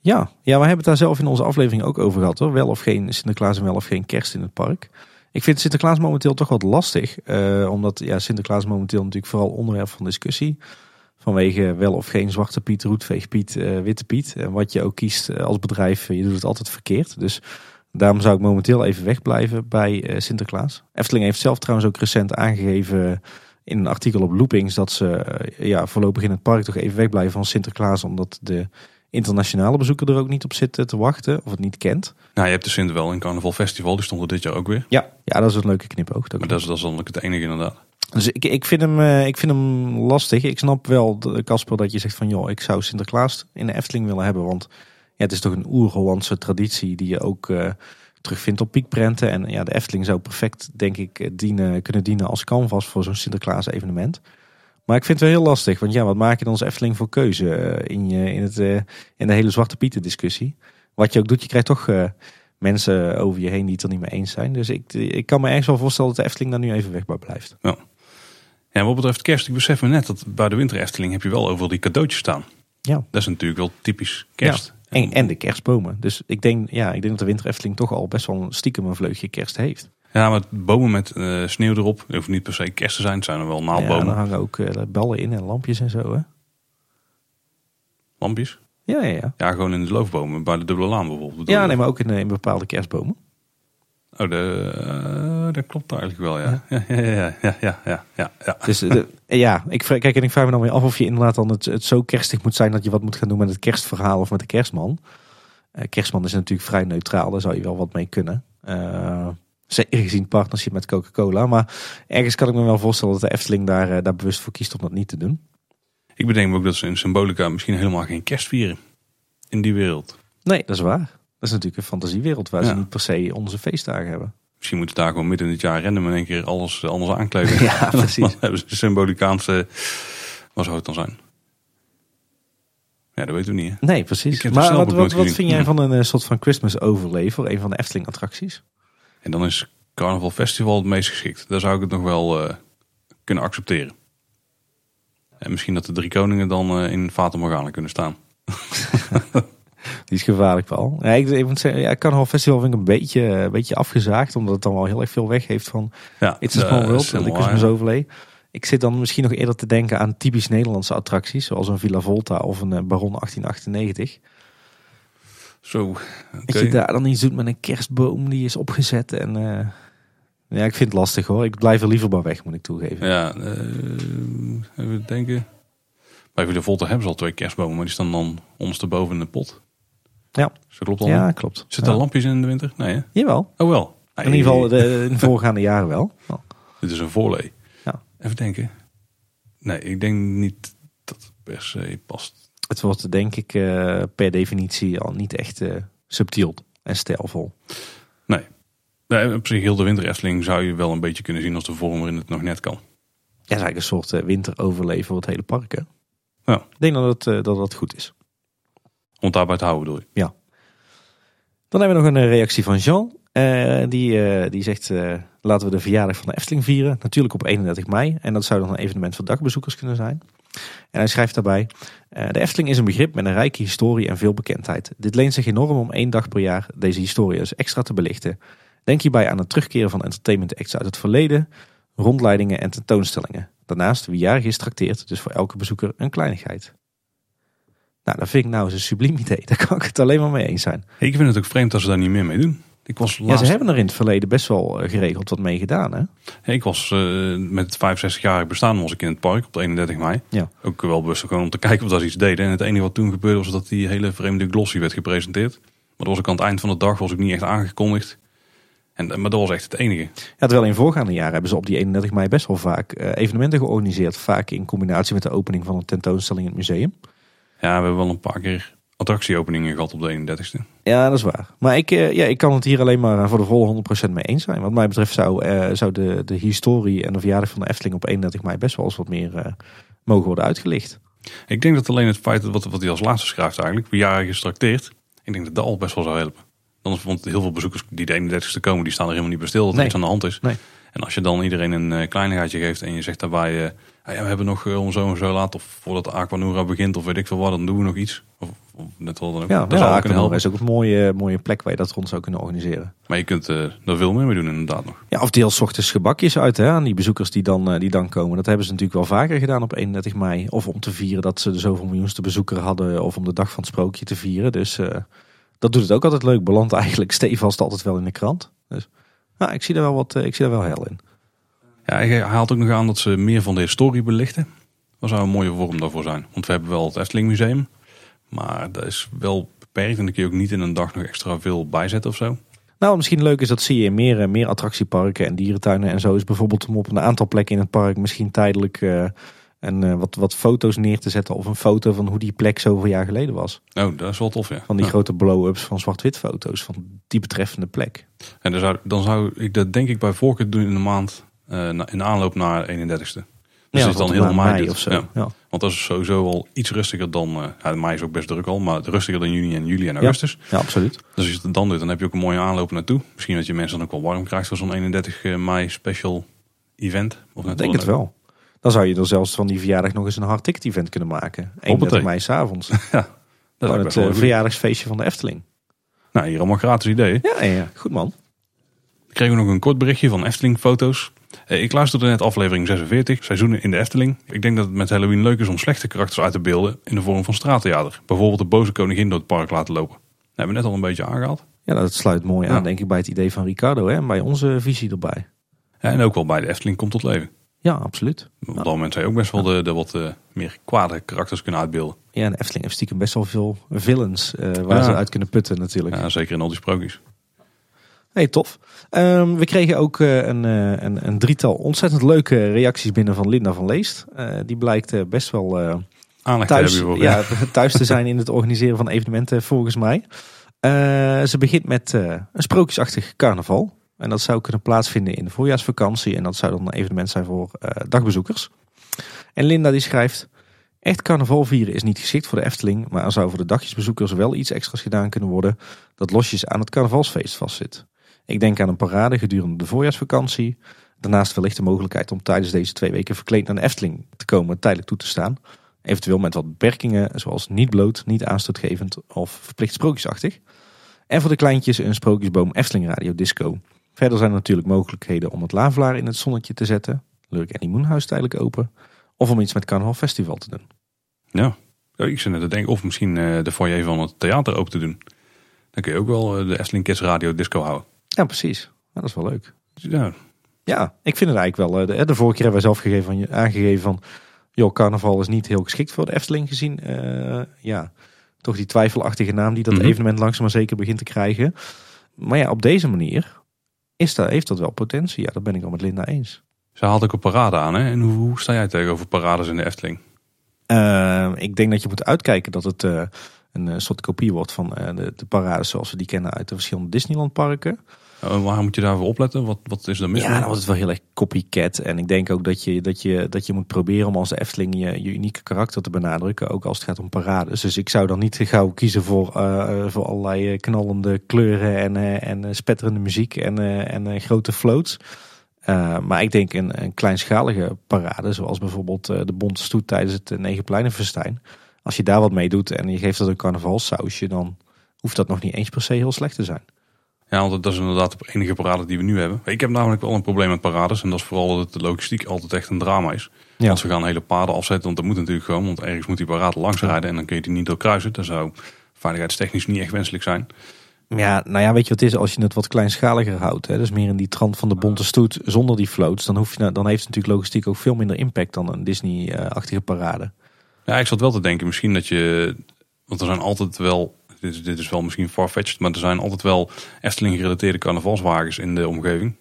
Ja, ja, we hebben het daar zelf in onze aflevering ook over gehad hoor. Wel of geen Sinterklaas en wel of geen kerst in het park. Ik vind Sinterklaas momenteel toch wat lastig. Uh, omdat ja, Sinterklaas momenteel natuurlijk vooral onderwerp van discussie. Vanwege wel of geen zwarte Piet, roetveegpiet, uh, witte Piet. En wat je ook kiest eh, als bedrijf, je doet het altijd verkeerd. Dus daarom zou ik momenteel even wegblijven bij Sinterklaas. Efteling heeft zelf trouwens ook recent aangegeven in een artikel op Loopings... dat ze ja, voorlopig in het park toch even wegblijven van Sinterklaas. Omdat de internationale bezoeker er ook niet op zit te wachten of het niet kent. Nou, je hebt de Sint wel in Carnaval Festival, die stond er dit jaar ook weer. Ja, ja dat is een leuke knipoog. Maar dat is, dat is dan het enige inderdaad. Dus ik, ik, vind hem, eh, ik vind hem lastig. Ik snap wel, Casper, dat je zegt van joh, ik zou Sinterklaas in de Efteling willen hebben. Want ja, het is toch een oer-Hollandse traditie die je ook uh, terugvindt op piekprenten. En ja, de Efteling zou perfect, denk ik, dienen, kunnen dienen als canvas voor zo'n Sinterklaas evenement. Maar ik vind het wel heel lastig. Want ja, wat maak je dan als Efteling voor keuze eh, in, je, in, het, eh, in de hele Zwarte Pieten discussie? Wat je ook doet, je krijgt toch uh, mensen over je heen die het er niet mee eens zijn. Dus ik, ik kan me ergens wel voorstellen dat de Efteling daar nu even weg bij blijft. Ja. Ja, wat betreft kerst, ik besef me net dat bij de Winter Efteling heb je wel overal die cadeautjes staan. Ja. Dat is natuurlijk wel typisch kerst. Ja. En, en de kerstbomen. Dus ik denk, ja, ik denk dat de Winter Efteling toch al best wel stiekem een vleugje kerst heeft. Ja, maar bomen met uh, sneeuw erop. Het hoeft niet per se kerst te zijn. Het zijn er wel naaldbomen. Ja, er hangen ook uh, ballen in en lampjes en zo hè. Lampjes? Ja, ja, ja. Ja, gewoon in de loofbomen. Bij de dubbele laan bijvoorbeeld. Ja, nee, maar ook in, in bepaalde kerstbomen. Oh, de, uh, dat klopt eigenlijk wel, ja. Ja, ja, ja, ja, ja, ja, ja, ja. Dus de, ja, ik, kijk, en ik vraag me dan weer af of je inderdaad dan het, het zo kerstig moet zijn dat je wat moet gaan doen met het kerstverhaal of met de kerstman. Uh, kerstman is natuurlijk vrij neutraal, daar zou je wel wat mee kunnen. Uh, Zeker gezien partnership met Coca-Cola. Maar ergens kan ik me wel voorstellen dat de Efteling daar, eh, daar bewust voor kiest om dat niet te doen. Ik bedenk ook dat ze in Symbolica misschien helemaal geen kerst vieren. In die wereld. Nee, dat is waar. Dat is natuurlijk een fantasiewereld waar ze niet per se onze feestdagen hebben. Misschien moeten daar gewoon midden in het jaar rennen met een keer alles anders aankleden. [LAUGHS] ja, precies. Dan [LAUGHS] hebben ze symbolicaanse... Wat zou het dan zijn? Ja, dat weten we niet. Nee, precies. Maar wat, wat, wat vind jij van een uh, soort van Christmas overlay voor een van de Efteling attracties? En dan is Carnaval Festival het meest geschikt. Daar zou ik het nog wel uh, kunnen accepteren. En misschien dat de drie koningen dan uh, in Fata Morgana kunnen staan. [LAUGHS] Die is gevaarlijk wel. Ja, ik, ik moet zeggen, ja, Carnaval Festival vind ik een beetje, een beetje afgezaagd. Omdat het dan wel heel erg veel weg heeft van ja, It's a Small World. De Christmas Overlay. Ik zit dan misschien nog eerder te denken aan typisch Nederlandse attracties. Zoals een Villa Volta of een eh, Baron 1898. Zo. Dat je daar dan iets doet met een kerstboom die is opgezet. En uh, ja, ik vind het lastig hoor. Ik blijf er liever bij weg, moet ik toegeven. Ja, uh, even denken. Bij Villa Volta hebben ze al twee kerstbomen, maar die staan dan ondersteboven in de pot. Ja. Dus dat klopt al. Ja, klopt. Zitten er lampjes in de winter? Nee hè? Jawel. Oh wel. In ieder geval de, in de voorgaande [LAUGHS] jaren wel. Dit is een voorlee. Ja. Even denken. Nee, ik denk niet dat het per se past het wordt denk ik uh, per definitie al niet echt uh, subtiel en stijlvol. Nee. nee. Op zich heel de winter zou je wel een beetje kunnen zien als de vorm waarin het nog net kan. Ja, is eigenlijk een soort uh, winteroverleven voor het hele park. Hè? Ja. Ik denk dat het, dat het goed is. Om daarbij te houden bedoel je? Ja. Dan hebben we nog een reactie van Jean. die, die zegt, laten we de verjaardag van de Efteling vieren. Natuurlijk op 31 mei. En dat zou dan een evenement voor dagbezoekers kunnen zijn. En hij schrijft daarbij: eh, De Efteling is een begrip met een rijke historie en veel bekendheid. Dit leent zich enorm om één dag per jaar deze historie eens extra te belichten. Denk hierbij aan het terugkeren van entertainment acts uit het verleden, rondleidingen en tentoonstellingen. Daarnaast wie jarig is trakteert, dus voor elke bezoeker een kleinigheid. Nou, dat vind ik nou eens een subliem idee. [LAUGHS] Daar kan ik het alleen maar mee eens zijn. Ik vind het ook vreemd dat ze daar niet meer mee doen. Ik was Ja, ze hebben er in het verleden best wel eh, geregeld wat mee gedaan. Hè? ik was uh, met 65-jarig bestaan was ik in het park op de 31 mei. Ja. Ook wel bewust gewoon om te kijken of dat iets deden. En het enige wat toen gebeurde was dat die hele vreemde glossy werd gepresenteerd. Maar dat was ook aan het eind van de dag was ik niet echt aangekondigd. En, maar dat was echt het enige. Ja, terwijl in voorgaande jaren hebben ze op die 31 mei best wel vaak uh, evenementen georganiseerd. Vaak in combinatie met de opening van een tentoonstelling in het museum. Ja, we hebben wel een paar keer attractieopeningen gehad op de 31ste. Ja, dat is waar. Maar ik, eh, ja, ik kan het hier alleen maar voor de volle 100% mee eens zijn. Wat mij betreft zou, uh, zou de, de historie en de verjaardag van de Efteling op 31 mei best wel eens wat meer uh, mogen worden uitgelicht. Ik denk dat alleen het feit dat wat, wat hij als laatste schrijft eigenlijk, verjaardag gestrakteerd, ik denk dat dat al best wel zou helpen. Dan vond heel veel bezoekers die de 31ste komen, die staan er helemaal niet bij stil dat er iets aan de hand is. Nee. En als je dan iedereen een kleinigheidje geeft en je zegt daarbij, ah ja, we hebben nog om zo en zo laat of voordat de Aquanura begint of weet ik veel wat, dan doen we nog iets. Of net wel dan ook. Ja, dat ja, zou kunnen helpen. is ook een mooie, mooie plek waar je dat rond zou kunnen organiseren. Maar je kunt er veel meer mee doen inderdaad nog. Ja, of deel ochtends gebakjes uit hè, aan die bezoekers die dan, eh, die dan komen. Dat hebben ze natuurlijk wel vaker gedaan op 31 mei. Of om te vieren dat ze de zoveel miljoenste bezoeker hadden. Of om de dag van het sprookje te vieren. Dus eh, dat doet het ook altijd leuk. Belandt eigenlijk [LAUGHS] stevast altijd wel in de krant. Dus ja, ik zie daar wel wat, eh, ik zie daar wel hel in. Ja, hij haalt ook nog aan dat ze meer van de historie belichten. Dat zou een mooie vorm daarvoor zijn. Want we hebben wel het Efteling Museum. Maar dat is wel beperkt. En dan kun je ook niet in een dag nog extra veel bijzetten of zo. Nou, misschien leuk is, dat zie je in meer, eh, meer attractieparken en dierentuinen en zo. Is bijvoorbeeld om op een aantal plekken in het park misschien tijdelijk eh, een, eh, wat, wat foto's neer te zetten. Of een foto van hoe die plek zoveel jaar geleden was. Oh, dat is wel tof, ja. Van die Ja. grote blow-ups van zwart-wit foto's van die betreffende plek. En dan zou, dan zou ik dat denk ik bij voorkeur doen in de maand. na- in aanloop naar 31ste. Dus Ja, is dan heel mei, of zo. Ja. Ja. Want dat is sowieso al iets rustiger dan... eh ja, mei is ook best druk al, maar rustiger dan juni en juli en augustus. ja, absoluut. Dus als je het dan doet, dan heb je ook een mooie aanloop naartoe. Misschien dat je mensen dan ook wel warm krijgt voor zo'n 31 mei special event. Of Ik net denk het wel. Dan zou je er zelfs van die verjaardag nog eens een hard ticket event kunnen maken. 31 mei s'avonds. [LAUGHS] Dat is het eh, verjaardagsfeestje van de Efteling. Nou, hier allemaal gratis ideeën. Ja, ja, goed man. Kreeg ook nog een kort berichtje van Efteling foto's. Eh, Ik luisterde net aflevering 46, seizoenen in de Efteling. Ik denk dat het met Halloween leuk is om slechte karakters uit te beelden in de vorm van straattheater. Bijvoorbeeld de boze koningin door het park laten lopen. Dat hebben we net al een beetje aangehaald. Ja, dat sluit mooi Ja. aan, denk ik, bij het idee van Ricardo hè, en bij onze visie erbij. Ja, en ook wel bij de Efteling komt tot leven. Ja, absoluut. Op dat moment zou je ook best wel de, de wat eh, meer kwade karakters kunnen uitbeelden. Ja, en de Efteling heeft stiekem best wel veel villains eh, waar Ja. ze uit kunnen putten natuurlijk. Ja, zeker in al die sprookjes. Hey, tof. Ehm, we kregen ook eh, een, eh, een, een drietal ontzettend leuke reacties binnen van Linda van Leest. Eh, die blijkt best wel thuis, hebben hiervoor. ja, [LAUGHS] thuis te zijn in het organiseren van evenementen volgens mij. Ze begint met een sprookjesachtig carnaval. En dat zou kunnen plaatsvinden in de voorjaarsvakantie. En dat zou dan een evenement zijn voor dagbezoekers. En Linda die schrijft... Echt carnaval vieren is niet geschikt voor de Efteling. Maar er zou voor de dagjesbezoekers wel iets extra's gedaan kunnen worden... dat losjes aan het carnavalsfeest vastzit. Ik denk aan een parade gedurende de voorjaarsvakantie. Daarnaast wellicht de mogelijkheid om tijdens deze twee weken verkleed naar de Efteling te komen tijdelijk toe te staan. Eventueel met wat beperkingen zoals niet bloot, niet aanstootgevend of verplicht sprookjesachtig. En voor de kleintjes een sprookjesboom Efteling Radio Disco. Verder zijn er natuurlijk mogelijkheden om het lavelaar in het zonnetje te zetten. Lurk en Moenhuis tijdelijk open. Of om iets met Carnaval Festival te doen. Ja. Ik zit net te denken of misschien eh, de foyer van het theater open te doen. Dan kun je ook wel eh, de Efteling Kids Radio Disco houden. Ja, precies. Dat is wel leuk. Ja, Ja, ik vind het eigenlijk wel. eh, De, de vorige keer hebben wij zelf gegeven van, aangegeven van... joh, carnaval is niet heel geschikt voor de Efteling gezien. eh, ja, toch die twijfelachtige naam die dat Mhm. evenement langzaam maar zeker begint te krijgen. Maar ja, op deze manier is dat, heeft dat wel potentie. Ja, dat ben ik al met Linda eens. ze haalt ook een parade aan. Hè? En hoe, hoe sta jij tegenover parades in de Efteling? Eh, ik denk dat je moet uitkijken dat het eh, een eh, soort kopie wordt van eh, de, de parades zoals we die kennen uit de verschillende Disneyland parken. Uh, waar moet je daarvoor opletten? Wat, wat is er mis Ja, dan wordt het wel heel erg copycat. En ik denk ook dat je, dat je, dat je moet proberen om als Efteling je, je unieke karakter te benadrukken. Ook als het gaat om parades. Dus ik zou dan niet gauw kiezen voor, eh, voor allerlei eh, knallende kleuren en, eh, en eh, spetterende muziek en, eh, en eh, grote floats. Eh, maar ik denk een, een kleinschalige parade, zoals bijvoorbeeld eh, de Bonte Stoet tijdens het Negenpleinenfestijn. Als je daar wat mee doet en je geeft dat een carnavalsausje, dan hoeft dat nog niet eens per se heel slecht te zijn. Ja, want dat is inderdaad de enige parade die we nu hebben. Ik heb namelijk wel een probleem met parades. En dat is vooral dat de logistiek altijd echt een drama is. Ja. Als we gaan hele paden afzetten, want dat moet natuurlijk gewoon. Want ergens moet die parade langs rijden en dan kun je die niet doorkruisen. Dat zou veiligheidstechnisch niet echt wenselijk zijn. Ja, nou ja, weet je wat het is? Als je het wat kleinschaliger houdt, hè, dus meer in die trant van de bonte stoet zonder die floats, dan, hoef je, nou- dan heeft het natuurlijk logistiek ook veel minder impact dan een Disney-achtige parade. Ja, ik zat wel te denken misschien dat je... Want er zijn altijd wel... Dit, is- dit is wel misschien farfetched, maar er zijn altijd wel Efteling gerelateerde carnavalswagens in de omgeving.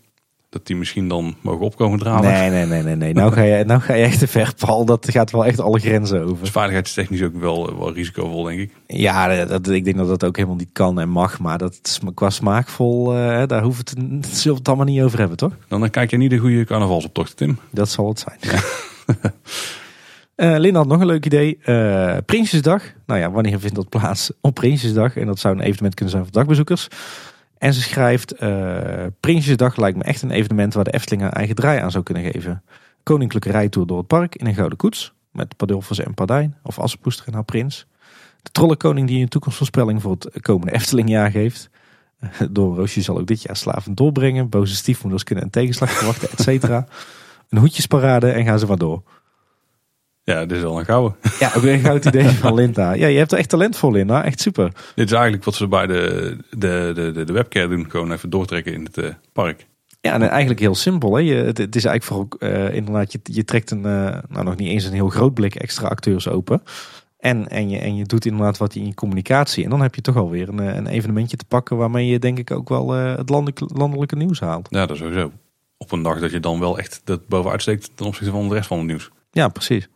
Dat die misschien dan mogen opkomen draven. Nee, nee, nee, nee. nee. Nou, ga je, nou ga je echt te ver, Paul. Dat gaat wel echt alle grenzen Dus over. veiligheidstechnisch ook wel, wel risicovol, denk ik. Ja, dat, ik denk dat dat ook helemaal niet kan en mag. Maar dat is qua smaakvol, eh, daar hoeven we het, zullen het allemaal niet over hebben, toch? Dan kijk je niet de goede carnavalsoptocht, Tim. Dat zal het zijn. [LAUGHS] Eh Linda had nog een leuk idee. Eh, Prinsjesdag. Nou ja, wanneer vindt dat plaats? [LAUGHS] Op Prinsjesdag. En dat zou een evenement kunnen zijn voor dagbezoekers. En ze schrijft... eh Prinsjesdag lijkt me echt een evenement waar de Efteling haar eigen draai aan zou kunnen geven. Koninklijke rijtour door het park in een gouden koets. Met Padulfus en Pardijn. Of Assepoester en haar prins. De trollenkoning die een toekomstvoorspelling voor het komende [LAUGHS] Eftelingjaar geeft. Door Roosje zal ook dit jaar slaven doorbrengen. Boze stiefmoeders kunnen een tegenslag verwachten, et cetera. Een hoedjesparade en gaan ze maar door. Ja, dit is wel een gouden. [LAUGHS] Ja, ook een goud idee [LAUGHS] van Linda. Ja, je hebt er echt talent voor, Linda. Echt super. Dit is eigenlijk wat ze bij de, de, de, de, webcare doen. Gewoon even doortrekken in het uh, park. Ja, en eigenlijk heel simpel. Hè? Je, het, het, is eigenlijk voor uh, inderdaad, je, je trekt een, uh, nou nog niet eens een heel groot blik extra acteurs open. En, en, je, en je doet inderdaad wat in je communicatie. En dan heb je toch alweer een, een evenementje te pakken waarmee je denk ik ook wel het landelijke, landelijke nieuws haalt. Ja, dat sowieso. Op een dag dat je dan wel echt dat bovenuit steekt ten opzichte van de rest van het nieuws. Ja, precies.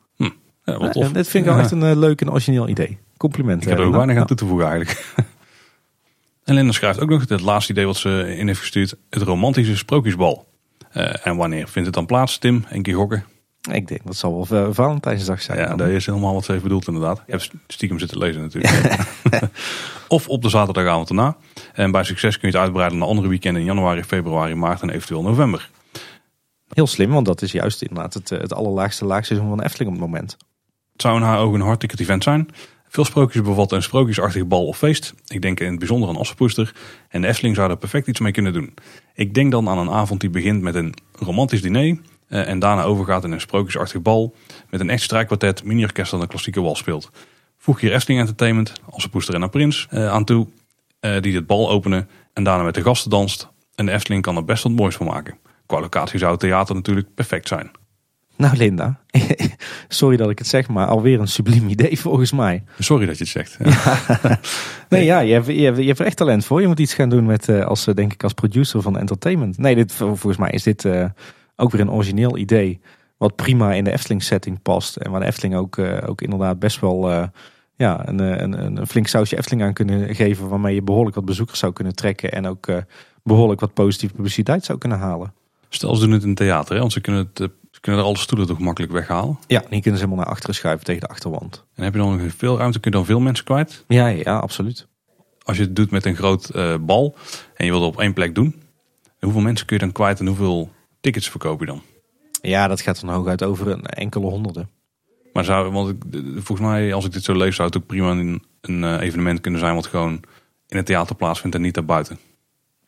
Ja, wat tof. dit vind ik wel echt een uh, leuk en origineel idee. Complimenten. Ik heb er ook weinig aan toe te voegen eigenlijk. [LAUGHS] en Linda schrijft ook nog het laatste idee wat ze in heeft gestuurd. Het romantische sprookjesbal. Uh, en wanneer vindt het dan plaats, Tim? Een keer gokken? Ik denk dat zal wel Valentijnsdag zijn. Ja, dat is helemaal wat ze heeft bedoeld inderdaad. Je hebt stiekem zitten lezen natuurlijk. [LAUGHS] of op de zaterdagavond erna. En bij succes kun je het uitbreiden naar andere weekenden in januari, februari, maart en eventueel november. Heel slim, want dat is juist inderdaad het, het allerlaagste laagseizoen van Efteling op het moment. Het zou in haar ogen een hartstikke event zijn. Veel sprookjes bevatten een sprookjesachtige bal of feest. Ik denk in het bijzonder aan Assepoester. En de Efteling zou er perfect iets mee kunnen doen. Ik denk dan aan een avond die begint met een romantisch diner. Eh, en daarna overgaat in een sprookjesachtig bal. Met een echt strijkkwartet, mini-orkest een klassieke wal speelt. Voeg hier Efteling Entertainment, Assepoester en een Prins eh, aan toe. Eh, die het bal openen en daarna met de gasten danst. En de Efteling kan er best wat moois van maken. Qua locatie zou het theater natuurlijk perfect zijn. Nou Linda, [LAUGHS] sorry dat ik het zeg, maar alweer een subliem idee volgens mij. Sorry dat je het zegt. Ja. [LAUGHS] nee, ja, je hebt, je, hebt, je hebt er echt talent voor. Je moet iets gaan doen met, uh, als, eh, denk ik, als producer van entertainment. Nee, dit, volgens mij is dit uh, ook weer een origineel idee. Wat prima in de Efteling setting past. En waar de Efteling ook, uh, ook inderdaad best wel ja, een, een, een flink sausje Efteling aan kunnen geven. Waarmee je behoorlijk wat bezoekers zou kunnen trekken. En ook behoorlijk wat positieve publiciteit zou kunnen halen. Stel, ze doen het in theater, hè? want ze kunnen het ze kunnen er alle stoelen toch makkelijk weghalen? Ja, die kunnen ze helemaal naar achteren schuiven tegen de achterwand. En heb je dan nog veel ruimte? Kun je dan veel mensen kwijt? Ja, ja, absoluut. Als je het doet met een groot uh, bal en je wilt het op één plek doen. Hoeveel mensen kun je dan kwijt en hoeveel tickets verkoop je dan? Ja, dat gaat dan hooguit over een enkele honderden. Maar zou, want ik, volgens mij, als ik dit zo lees, zou het ook prima een, een uh, evenement kunnen zijn wat gewoon in het theater plaatsvindt en niet daarbuiten.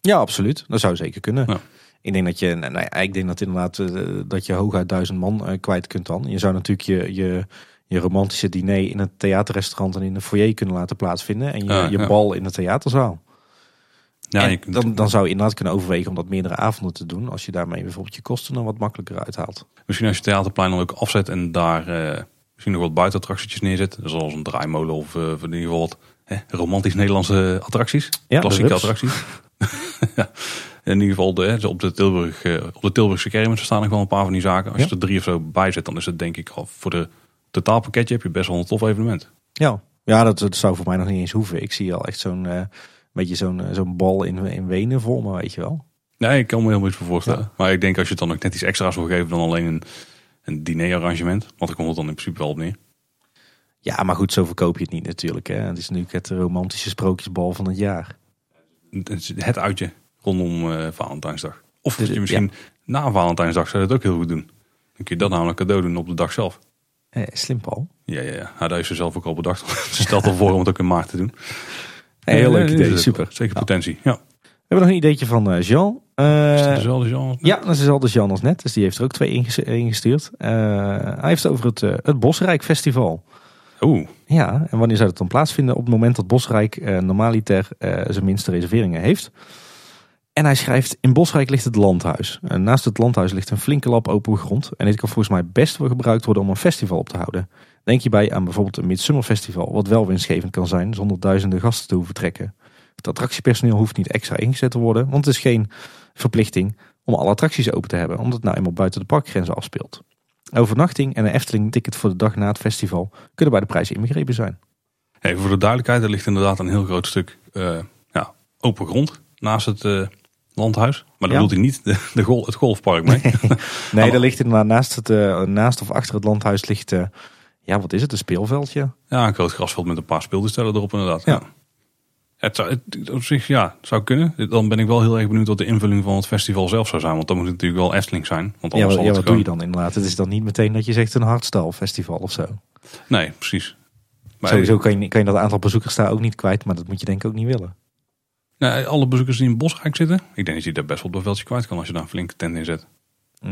Ja, absoluut. Dat zou zeker kunnen. Ja. Ik denk dat je, nou ja, ik denk dat inderdaad uh, dat je hooguit duizend man uh, kwijt kunt dan. Je zou natuurlijk je, je, je romantische diner in het theaterrestaurant en in de foyer kunnen laten plaatsvinden. En je, ah, je bal in de theaterzaal. Ja, dan, dan zou je inderdaad kunnen overwegen om dat meerdere avonden te doen. Als je daarmee bijvoorbeeld je kosten dan wat makkelijker uithaalt. Misschien als je theaterplein dan ook afzet en daar uh, misschien nog wat buitenattracties neerzet. Zoals een draaimolen of uh, in ieder geval wat hè, romantisch Nederlandse attracties. Ja, Klassieke attracties. [LAUGHS] ja in ieder geval de, op, de Tilburg, eh, op de Tilburgse kermis staan nog wel een paar van die zaken. Als je er drie of zo bij zet, dan is het denk ik al voor de totaalpakketje heb je best wel een tof evenement. Ja, ja dat, dat zou voor mij nog niet eens hoeven. Ik zie al echt zo'n uh, beetje zo'n eh, zo'n bal in, in Wenen voor me, weet je wel. Nee, ik kan me heel iets voor voorstellen. Maar ik denk als je het dan ook net iets extra's wil geven dan alleen een, een dinerarrangement. Want dan komt het dan in principe wel op neer. Ja, maar goed, zo verkoop je het niet natuurlijk. Hè. Het is nu het romantische sprookjesbal van het jaar. Het uitje rondom uh, Valentijnsdag. Of dus, je misschien na Valentijnsdag zou je dat ook heel goed doen. Dan kun je dat namelijk cadeau doen op de dag zelf. Eh, slim Paul. Ja, ja, ja. Nou, daar is ze zelf ook al bedacht. [LAUGHS] ze stelt al voor om het ook in maart te doen. heel leuk idee, super. Zeker potentie, ja. We hebben nog een ideetje van uh, Jean. Uh, is dezelfde Jean? Ja, dat is dezelfde Jean als net. Dus die heeft er ook twee ingestuurd. Uh, hij heeft over het, het Bosrijk Festival. Oeh. Ja, en wanneer zou dat dan plaatsvinden? Op het moment dat Bosrijk normaliter zijn minste reserveringen heeft. En hij schrijft, in Bosrijk ligt het landhuis. En naast het landhuis ligt een flinke lap open grond. En dit kan volgens mij best wel gebruikt worden om een festival op te houden. Denk hierbij aan bijvoorbeeld een Midsummerfestival, wat wel winstgevend kan zijn zonder duizenden gasten te hoeven trekken. Het attractiepersoneel hoeft niet extra ingezet te worden, want het is geen verplichting om alle attracties open te hebben, omdat het nou eenmaal buiten de parkgrenzen afspeelt. Overnachting en een Efteling ticket voor de dag na het festival kunnen bij de prijs inbegrepen zijn. Even voor de duidelijkheid, er ligt inderdaad een heel groot stuk uh, ja, open grond naast het uh, landhuis. Maar dan ja. bedoelt hij niet de, de gol, het golfpark mee. Nee, [LAUGHS] [LAUGHS] nee daar ligt inderdaad naast, het, uh, naast of achter het landhuis ligt, uh, ja wat is het, een speelveldje? Ja, een groot grasveld met een paar speeltoestellen erop inderdaad. Ja. Het, zou, het, op zich ja, zou kunnen. Dan ben ik wel heel erg benieuwd wat de invulling van het festival zelf zou zijn. Want dan moet het natuurlijk wel Efteling zijn. Want ja, wat, ja, wat doe je dan inderdaad? Het is dan niet meteen dat je zegt een hardstyle festival of zo. Nee, precies. Maar Sowieso kan je, kan je dat aantal bezoekers daar ook niet kwijt, maar dat moet je denk ik ook niet willen. Nou, alle bezoekers die in Bosrijk zitten, ik denk dat je daar best wel op veldje kwijt kan als je daar een flinke tent in zet.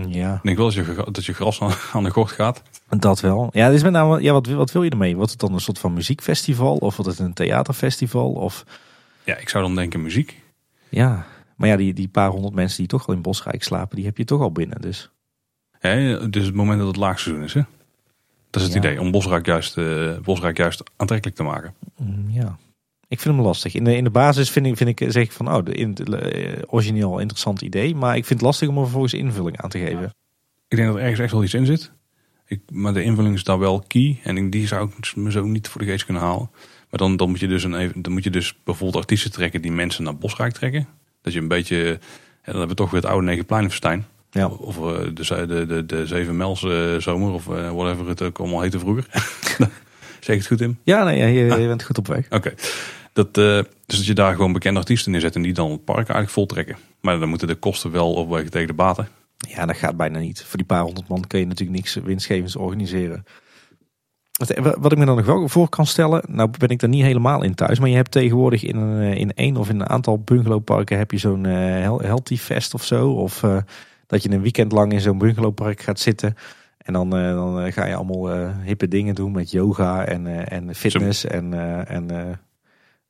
Ja. Ik denk wel dat je, dat je gras aan, de gort gaat. Dat wel. Ja, dus met name, ja wat, wat wil je ermee? Wordt het dan een soort van muziekfestival? Of wordt het een theaterfestival? Of... Ja, ik zou dan denken muziek. Ja, maar ja, die, die paar honderd mensen die toch al in Bosrijk slapen, die heb je toch al binnen. Dus. Ja, dus het moment dat het laagseizoen is, hè? Dat is het idee, om Bosrijk juist, uh, Bosrijk juist aantrekkelijk te maken. Mm, ja, ik vind hem lastig. In de, in de basis vind ik, vind ik, zeg ik van, oh, de, in, uh, origineel interessant idee. Maar ik vind het lastig om er vervolgens invulling aan te geven. Ik denk dat er ergens echt wel iets in zit. Ik, maar de invulling is daar wel key. En die zou ik me zo niet voor de geest kunnen halen. Maar dan, dan, moet je dus een, dan moet je dus bijvoorbeeld artiesten trekken die mensen naar Bosrijk trekken. Dat je een beetje, ja, dan hebben we toch weer het oude Negenpleinenfestijn. Ja. Of uh, de, de, de, de zomer of whatever het ook allemaal heette vroeger. [LAUGHS] zeg ik het goed in? Ja, nee, je, je bent goed op weg. Oké. Dat, dus dat je daar gewoon bekende artiesten neerzet en die dan het park eigenlijk voltrekken. Maar dan moeten de kosten wel opwegen tegen de baten. Ja, dat gaat bijna niet. Voor die paar honderd man kun je natuurlijk niks winstgevends organiseren. Wat ik me dan nog wel voor kan stellen, nou ben ik daar niet helemaal in thuis, maar je hebt tegenwoordig in een, in één of in een aantal bungalowparken heb je zo'n uh, healthy fest of zo. Of uh, dat je een weekend lang in zo'n bungalowpark gaat zitten. En dan, uh, dan ga je allemaal hippe dingen doen met yoga en, en fitness en, en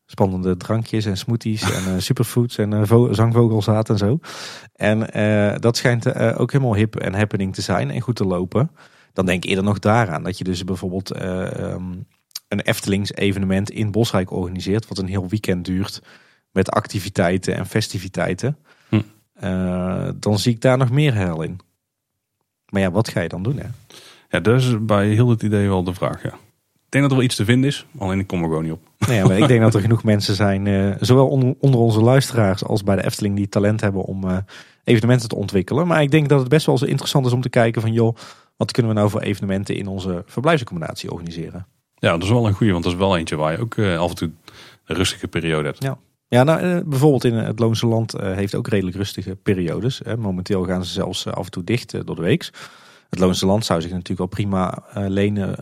spannende drankjes en smoothies en [LAUGHS] superfoods en zangvogelzaad en zo. En dat schijnt ook helemaal hip en happening te zijn en goed te lopen dan denk ik eerder nog daaraan. Dat je dus bijvoorbeeld uh, um, een Eftelings evenement in Bosrijk organiseert. Wat een heel weekend duurt. Met activiteiten en festiviteiten. Hm. Uh, dan zie ik daar nog meer hel in. Maar ja, wat ga je dan doen? Hè? Ja, is bij heel het idee wel de vraag. Ja. Ik denk dat er wel iets te vinden is, alleen ik kom er gewoon niet op. Nee, maar ik denk dat er genoeg mensen zijn, uh, zowel onder, onder, onze luisteraars als bij de Efteling, die talent hebben om uh, evenementen te ontwikkelen. Maar ik denk dat het best wel zo interessant is om te kijken van joh, wat kunnen we nou voor evenementen in onze verblijfsaccommodatie organiseren? Ja, dat is wel een goede, want dat is wel eentje waar je ook uh, af en toe een rustige periode hebt. Ja. Ja, nou, uh, bijvoorbeeld in het Loonse Land uh, heeft ook redelijk rustige periodes. Momenteel gaan ze zelfs af en toe dicht door de week. Het Loonse Land zou zich natuurlijk al prima lenen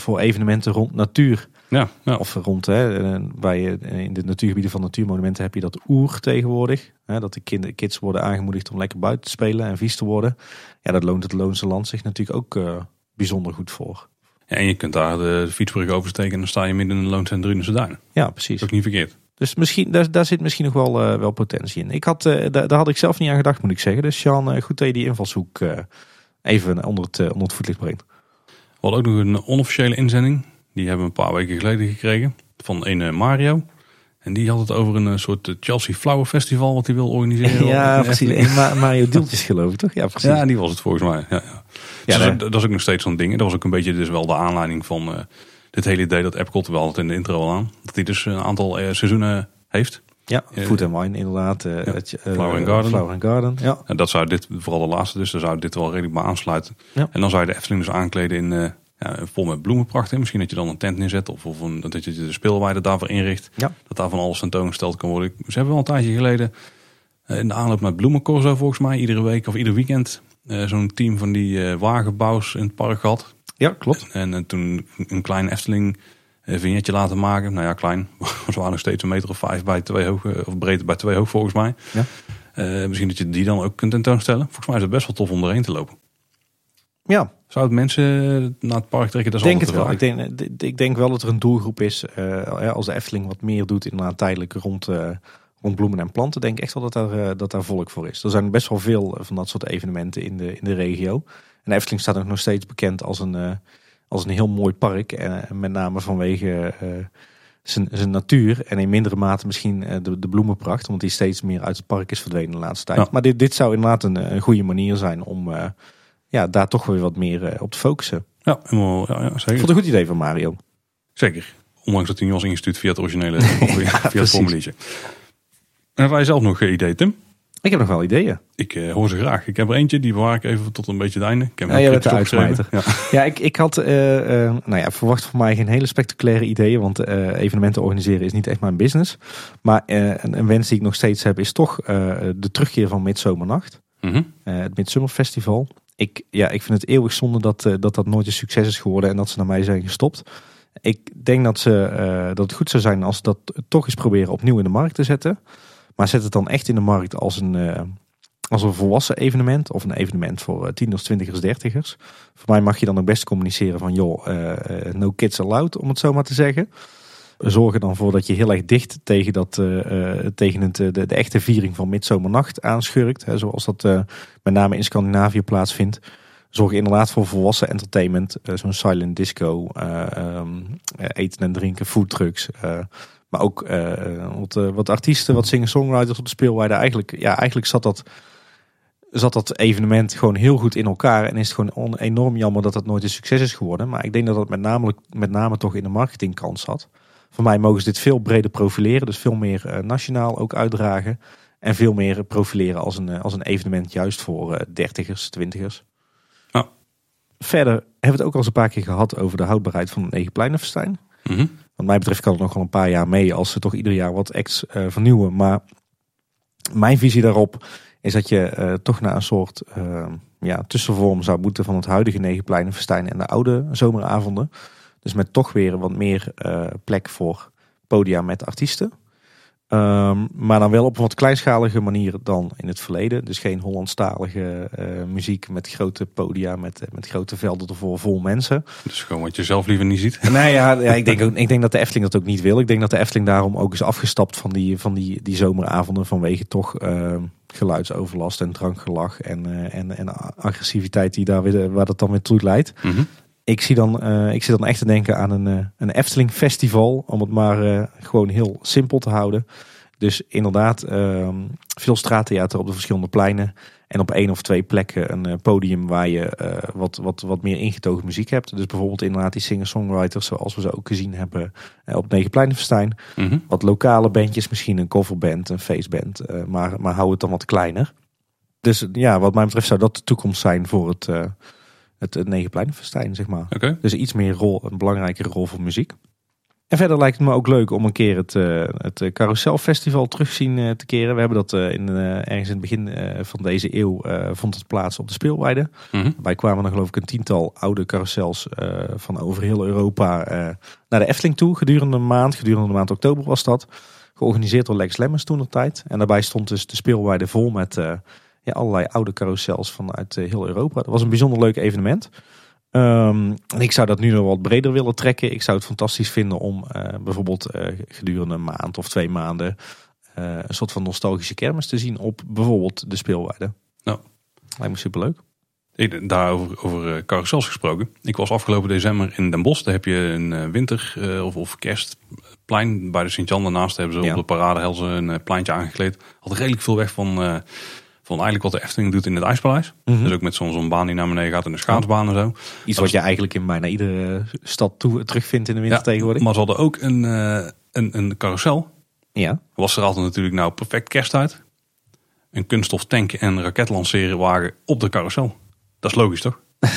voor evenementen rond natuur. Ja, ja. Of rond, hè, bij, in de natuurgebieden van natuurmonumenten heb je dat oer tegenwoordig. Hè, dat de kind, kids worden aangemoedigd om lekker buiten te spelen en vies te worden. Ja, dat loont het Loonse Land zich natuurlijk ook uh, bijzonder goed voor. Ja, en je kunt daar de fietsbrug oversteken en dan sta je midden in de Loonse en Drunense Duinen. Ja, precies. Dat is ook niet verkeerd. Dus misschien, daar, daar zit misschien nog wel, uh, wel potentie in. Ik had, uh, daar, daar, had ik zelf niet aan gedacht, moet ik zeggen. Dus Jan, goed dat je die invalshoek even onder het, onder het voetlicht brengt. We hadden ook nog een onofficiële inzending. Die hebben we een paar weken geleden gekregen. Van een Mario. En die had het over een soort eh, Chelsea Flower Festival wat hij wil organiseren. [LAUGHS] Ja, precies. [LAUGHS] Mario Deeltjes geloof ik toch? Ja, precies. Ja, die was het volgens mij. Ja, ja. ja dus dat, is ook nog steeds zo'n ding. Dat was ook een beetje dus wel de aanleiding van dit hele idee dat Epcot wel het in de intro al aan. Dat hij dus een aantal uh, seizoenen heeft. Ja, Food and Wine inderdaad. Uh, ja, Flower and Garden. Flower and Garden, ja. En dat zou dit, vooral de laatste dus, daar zou dit wel redelijk bij aansluiten. Ja. En dan zou je de Efteling dus aankleden in ja, vol met bloemenpracht. Misschien dat je dan een tent neerzet of, of een, dat je de speelweide daarvoor inricht. Ja. Dat daar van alles tentoongesteld kan worden. Ze hebben wel een tijdje geleden eh, in de aanloop naar bloemencorso volgens mij iedere week of ieder weekend uh, zo'n team van die uh, wagenbouws in het park gehad. Ja, klopt. En, en toen een klein Efteling vignetje laten maken. Nou ja, klein. Ze [LAUGHS] waren nog steeds een meter of vijf bij twee hoog, of breedte bij twee hoog volgens mij. Ja. misschien dat je die dan ook kunt tentoonstellen. Volgens mij is het best wel tof om erheen te lopen. Ja. Zou het mensen naar het park trekken? Dat is denk het wel. Ik denk, ik denk wel dat er een doelgroep is. Uh, als de Efteling wat meer doet inderdaad tijdelijk rond, uh, rond bloemen en planten. Denk ik echt wel dat daar, dat daar volk voor is. Er zijn best wel veel van dat soort evenementen in de, in de regio. En Efteling staat ook nog steeds bekend als een, als een heel mooi park. En met name vanwege zijn, zijn natuur. En in mindere mate misschien de, de bloemenpracht. Omdat die steeds meer uit het park is verdwenen de laatste tijd. Maar dit, dit zou inderdaad een, een goede manier zijn om ja, daar toch weer wat meer eh, op te focussen. Ja, helemaal, ja, ja, zeker. Ik vond het een goed idee van Mario. Zeker. Ondanks dat hij was ingestuurd via het originele [LAUGHS] via het formuliertje. En wij zelf nog uh, ideeën, Tim? Ik heb nog wel ideeën. Ik uh, hoor ze graag. Ik heb er eentje, die bewaar ik even tot een beetje het einde. Ik heb ja, jij bent de uitsmijter. Ja. ja, ik, ik had uh, uh, nou ja, verwacht van mij geen hele spectaculaire ideeën. Want evenementen organiseren is niet echt mijn business. Maar een, een, wens die ik nog steeds heb is toch de terugkeer van Midzomernacht. Mm -hmm. het Midsummerfestival ik, ja, ik vind het eeuwig zonde dat, dat dat nooit een succes is geworden en dat ze naar mij zijn gestopt. Ik denk dat, ze, dat het goed zou zijn als ze dat toch eens proberen opnieuw in de markt te zetten. Maar zet het dan echt in de markt als een, als een volwassen evenement of een evenement voor tieners, twintigers, dertigers. Voor mij mag je dan ook best communiceren van joh, no kids allowed, om het zo maar te zeggen zorgen dan voor dat je heel erg dicht tegen, dat, uh, tegen het, de, de, echte viering van Midzomernacht aanschurkt. Hè, zoals dat uh, met name in Scandinavië plaatsvindt. Zorg inderdaad voor volwassen entertainment. Zo'n silent disco, um, eten en drinken, foodtrucks. Maar ook wat, wat artiesten, wat singer-songwriters op de speelweide. Eigenlijk, ja, eigenlijk zat dat zat dat evenement gewoon heel goed in elkaar. En is het gewoon enorm jammer dat dat nooit een succes is geworden. Maar ik denk dat dat met name, met name toch in de marketingkant zat. Voor mij mogen ze dit veel breder profileren. Dus veel meer eh, nationaal ook uitdragen. En veel meer profileren als een, eh, als een evenement juist voor eh, dertigers, twintigers. Ja. Verder hebben we het ook al eens een paar keer gehad over de houdbaarheid van het Negenpleinenfestijn. Mm Wat mij betreft kan het nog wel een paar jaar mee als ze toch ieder jaar wat acts vernieuwen. Maar mijn visie daarop is dat je toch naar een soort ja, tussenvorm zou moeten van het huidige Negenpleinenfestijn en de oude zomeravonden. Dus met toch weer wat meer uh, plek voor podia met artiesten. Um, maar dan wel op een wat kleinschalige manier dan in het verleden. Dus geen Hollandstalige uh, muziek met grote podia, met, eh, met grote velden ervoor vol mensen. Dus gewoon wat je zelf liever niet ziet. Nee, ja, ja [LAUGHS] ik, denk ook, ik denk dat de Efteling dat ook niet wil. Ik denk dat de Efteling daarom ook is afgestapt van die, van die, die zomeravonden vanwege toch uh, geluidsoverlast en drankgelach en, uh, en, en agressiviteit die daar weer, waar dat dan weer toe leidt. Mm -hmm ik, zie dan, uh, ik zit dan echt te denken aan een, uh, een Efteling festival. Om het maar uh, gewoon heel simpel te houden. Dus inderdaad, ehm, veel straattheater op de verschillende pleinen. En op één of twee plekken een podium waar je wat, wat, wat meer ingetogen muziek hebt. Dus bijvoorbeeld inderdaad die singer-songwriters zoals we ze ook gezien hebben op Negenpleinenfestijn. Mm -hmm. Wat lokale bandjes, misschien een coverband, een faceband. maar, maar hou het dan wat kleiner. Dus ja, wat mij betreft zou dat de toekomst zijn voor het het, het Negenpleinenfestijn, zeg maar. Okay. Dus iets meer rol, een belangrijkere rol voor muziek. En verder lijkt het me ook leuk om een keer het, uh, het Carousel Festival terugzien uh, te keren. We hebben dat uh, in, ergens in het begin van deze eeuw vond het plaats op de speelweide. Mm -hmm. Wij kwamen er geloof ik een tiental oude carousels van over heel Europa naar de Efteling toe. Gedurende een maand, gedurende de maand oktober was dat. Georganiseerd door Lex Lemmers toen de tijd. En daarbij stond dus de speelweide vol met ja, allerlei oude carousels vanuit uh, heel Europa. Dat was een bijzonder leuk evenement. Um, en ik zou dat nu nog wat breder willen trekken. Ik zou het fantastisch vinden om uh, bijvoorbeeld uh, gedurende een maand of twee maanden een soort van nostalgische kermis te zien op bijvoorbeeld de speelweide. Nou, lijkt me superleuk. Ik, daarover over carousels gesproken. Ik was afgelopen december in Den Bosch. Daar heb je een winter- of, of kerstplein. Bij de Sint-Jan daarnaast hebben ze ja. op de paradehelzen een pleintje aangekleed. Had redelijk veel weg van van eigenlijk wat de Efteling doet in het IJspaleis. -hmm. Dus ook met zo'n zo'n baan die naar beneden gaat en de schaatsbaan en zo. Iets wat je eigenlijk in bijna iedere stad toe, terugvindt in de winter ja, tegenwoordig. Maar ze hadden ook een, uh, een, een carousel. Ja. Was er altijd natuurlijk nou perfect kersttijd. Een kunststof tank en raketlanceren wagen op de carousel. Dat is logisch toch? [LAUGHS]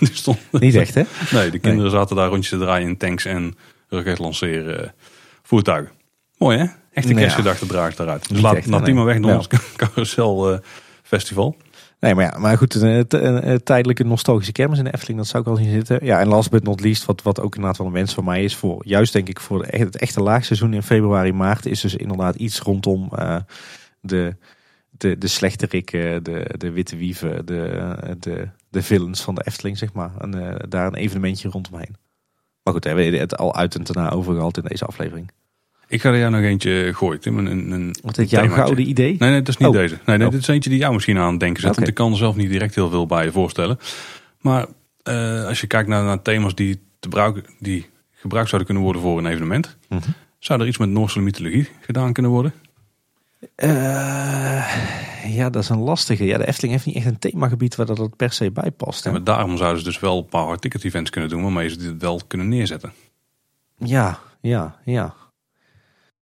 Stond... Niet echt hè? Nee, de kinderen nee. zaten daar rondjes te draaien in tanks en raketlanceren voertuigen. Mooi hè? Echt een kerstgedachte ja. draagt daaruit. Dus laat, laat die maar weg naar ons [LAUGHS] carousel uh, festival. Nee, maar ja, maar goed, een, een, een, tijdelijke nostalgische kermis in de Efteling, dat zou ik wel zien zitten. Ja, en last but not least, wat, wat ook inderdaad wel een wens van mij is voor, juist denk ik voor het echte laagseizoen in februari, maart, is dus inderdaad iets rondom uh, de, de, de slechterikken, de, de witte wieven, de, de, de villains van de Efteling, zeg maar. En uh, daar een evenementje rondomheen. Maar goed, we hebben het al uit en daarna over gehad in deze aflevering. Ik ga er jou nog eentje gooien, Tim. Een, een, een Wat is jouw gouden idee? Nee, nee, dat is niet oh. deze. Nee, nee oh. dit is eentje die jou misschien aan het denken zet. Okay. Want ik kan er zelf niet direct heel veel bij je voorstellen. Maar uh, als je kijkt naar, naar thema's die, te gebruiken, die gebruikt zouden kunnen worden voor een evenement. -hmm. Zou er iets met Noorse mythologie gedaan kunnen worden? Uh, ja, dat is een lastige. Ja, de Efteling heeft niet echt een themagebied waar dat per se bij past. Ja, maar daarom zouden ze dus wel een paar ticket events kunnen doen. Waarmee ze dit wel kunnen neerzetten. Ja, ja, ja.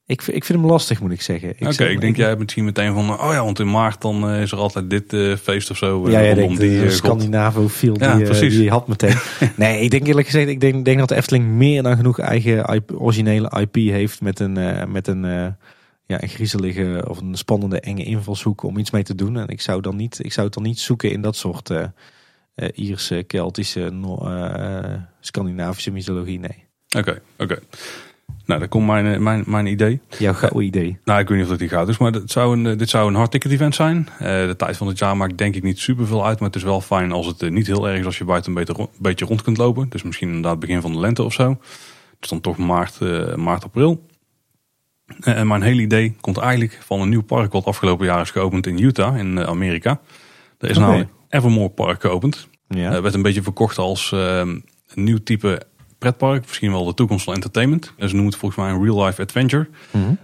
Ik, ik vind hem lastig, moet ik zeggen. Oké, okay, ik denk ik... jij misschien meteen van, oh ja, want in maart dan uh, is er altijd dit uh, feest of zo. Uh, ja, jij denkt die uh, Scandinavofiel ja, die, die had meteen. [LAUGHS] nee, ik denk eerlijk gezegd, ik denk, denk dat de Efteling meer dan genoeg eigen IP, originele IP heeft met een, met een, ja, een griezelige of een spannende enge invalshoek om iets mee te doen. En ik zou, dan niet, ik zou het dan niet zoeken in dat soort Ierse, Keltische, Scandinavische mythologie, nee. Oké, oké. Nou, dat komt mijn, eh, mijn, mijn idee. Jouw gouden idee. Nou, ik weet niet of dat die goud is, maar dit zou een, dit zou een hard ticket event zijn. de tijd van het jaar maakt denk ik niet super veel uit, maar het is wel fijn als het niet heel erg is als je buiten een beetje, beetje rond kunt lopen. Dus misschien inderdaad begin van de lente of zo. Dus dan toch maart, maart april. En mijn hele idee komt eigenlijk van een nieuw park wat afgelopen jaar is geopend in Utah in Amerika. Er is okay. nou Evermore Park geopend. Ja. werd een beetje verkocht als ehm, een nieuw type pretpark. Misschien wel de toekomst van entertainment. Ze noemen het volgens mij een real life adventure. Mm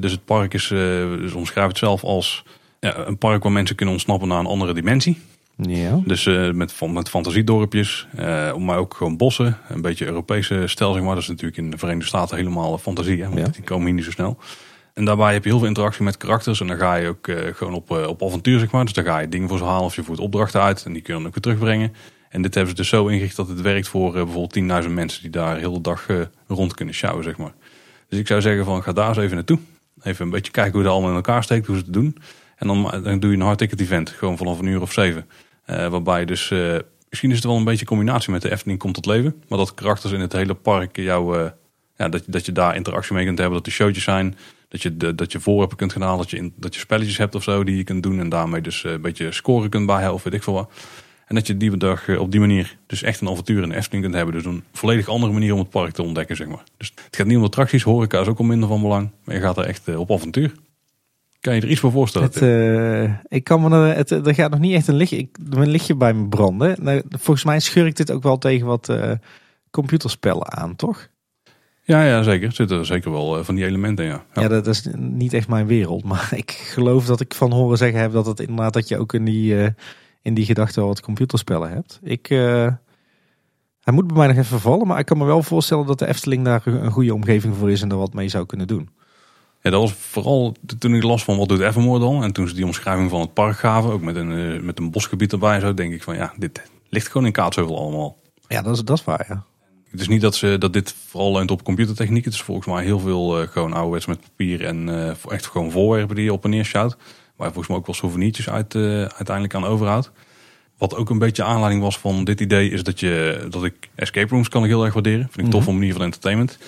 dus het park is, uh, dus omschrijft het zelf als ja, een park waar mensen kunnen ontsnappen naar een andere dimensie. Ja. Dus uh, met, met fantasiedorpjes, maar ook gewoon bossen. Een beetje Europese stijl, zeg maar. Dat is natuurlijk in de Verenigde Staten helemaal fantasie. Hè, want die komen hier niet zo snel. En daarbij heb je heel veel interactie met karakters. En dan ga je ook gewoon op, op avontuur, zeg maar. Dus dan ga je dingen voor ze halen of je voert opdrachten uit. En die kun je dan ook weer terugbrengen. En dit hebben ze dus zo ingericht dat het werkt voor uh, bijvoorbeeld 10.000 mensen die daar heel de dag uh, rond kunnen sjouwen, zeg maar. Dus ik zou zeggen van ga daar eens even naartoe. Even een beetje kijken hoe het allemaal in elkaar steekt, hoe ze het doen. En dan, dan doe je een hard ticket event, gewoon vanaf een uur of zeven. Waarbij dus, misschien is het wel een beetje combinatie met de Efteling komt tot leven. Maar dat karakters in het hele park jou, ja, dat, dat je daar interactie mee kunt hebben. Dat er showtjes zijn, dat je, de, dat je voorwerpen kunt gaan halen. Dat je, in, dat je spelletjes hebt of zo die je kunt doen. En daarmee dus een beetje scoren kunt bijhouden of weet ik veel wat. En dat je die dag eh, op die manier dus echt een avontuur in de Efteling kunt hebben. Dus een volledig andere manier om het park te ontdekken, zeg maar. Dus het gaat niet om attracties, horeca is ook al minder van belang. Maar je gaat er echt eh, op avontuur. Kan je er iets voor voorstellen? Het, uh, ik kan me er, het, er gaat nog niet echt een lichtje, ik, een lichtje bij me branden. Nou, volgens mij schurkt dit ook wel tegen wat uh, computerspellen aan, toch? Ja, ja, zeker. Er zitten zeker wel van die elementen ja. ja. dat is niet echt mijn wereld. Maar [LAUGHS] ik geloof dat ik van horen zeggen heb dat het inderdaad dat je ook in die in die gedachte wat computerspellen hebt. Ik, uh, hij moet bij mij nog even vallen, maar ik kan me wel voorstellen dat de Efteling daar een goede omgeving voor is en er wat mee zou kunnen doen. Ja, dat was vooral toen ik las van wat doet Evermore dan. En toen ze die omschrijving van het park gaven, ook met een, uh, met een bosgebied erbij, zo denk ik van ja, dit ligt gewoon in Kaatsheuvel allemaal. Ja, dat is, dat is waar, ja. Het is niet dat, ze, dat dit vooral leunt op computertechniek. Het is volgens mij heel veel uh, gewoon ouderwets met papier en uh, echt gewoon voorwerpen die je op en neer sjouwt. Waar volgens mij ook wel souvenirtjes uit, uh, uiteindelijk aan overhoudt. Wat ook een beetje aanleiding was van dit idee is dat, je, dat ik escape rooms kan ik heel erg waarderen. Vind ik tof mm -hmm. manier van entertainment.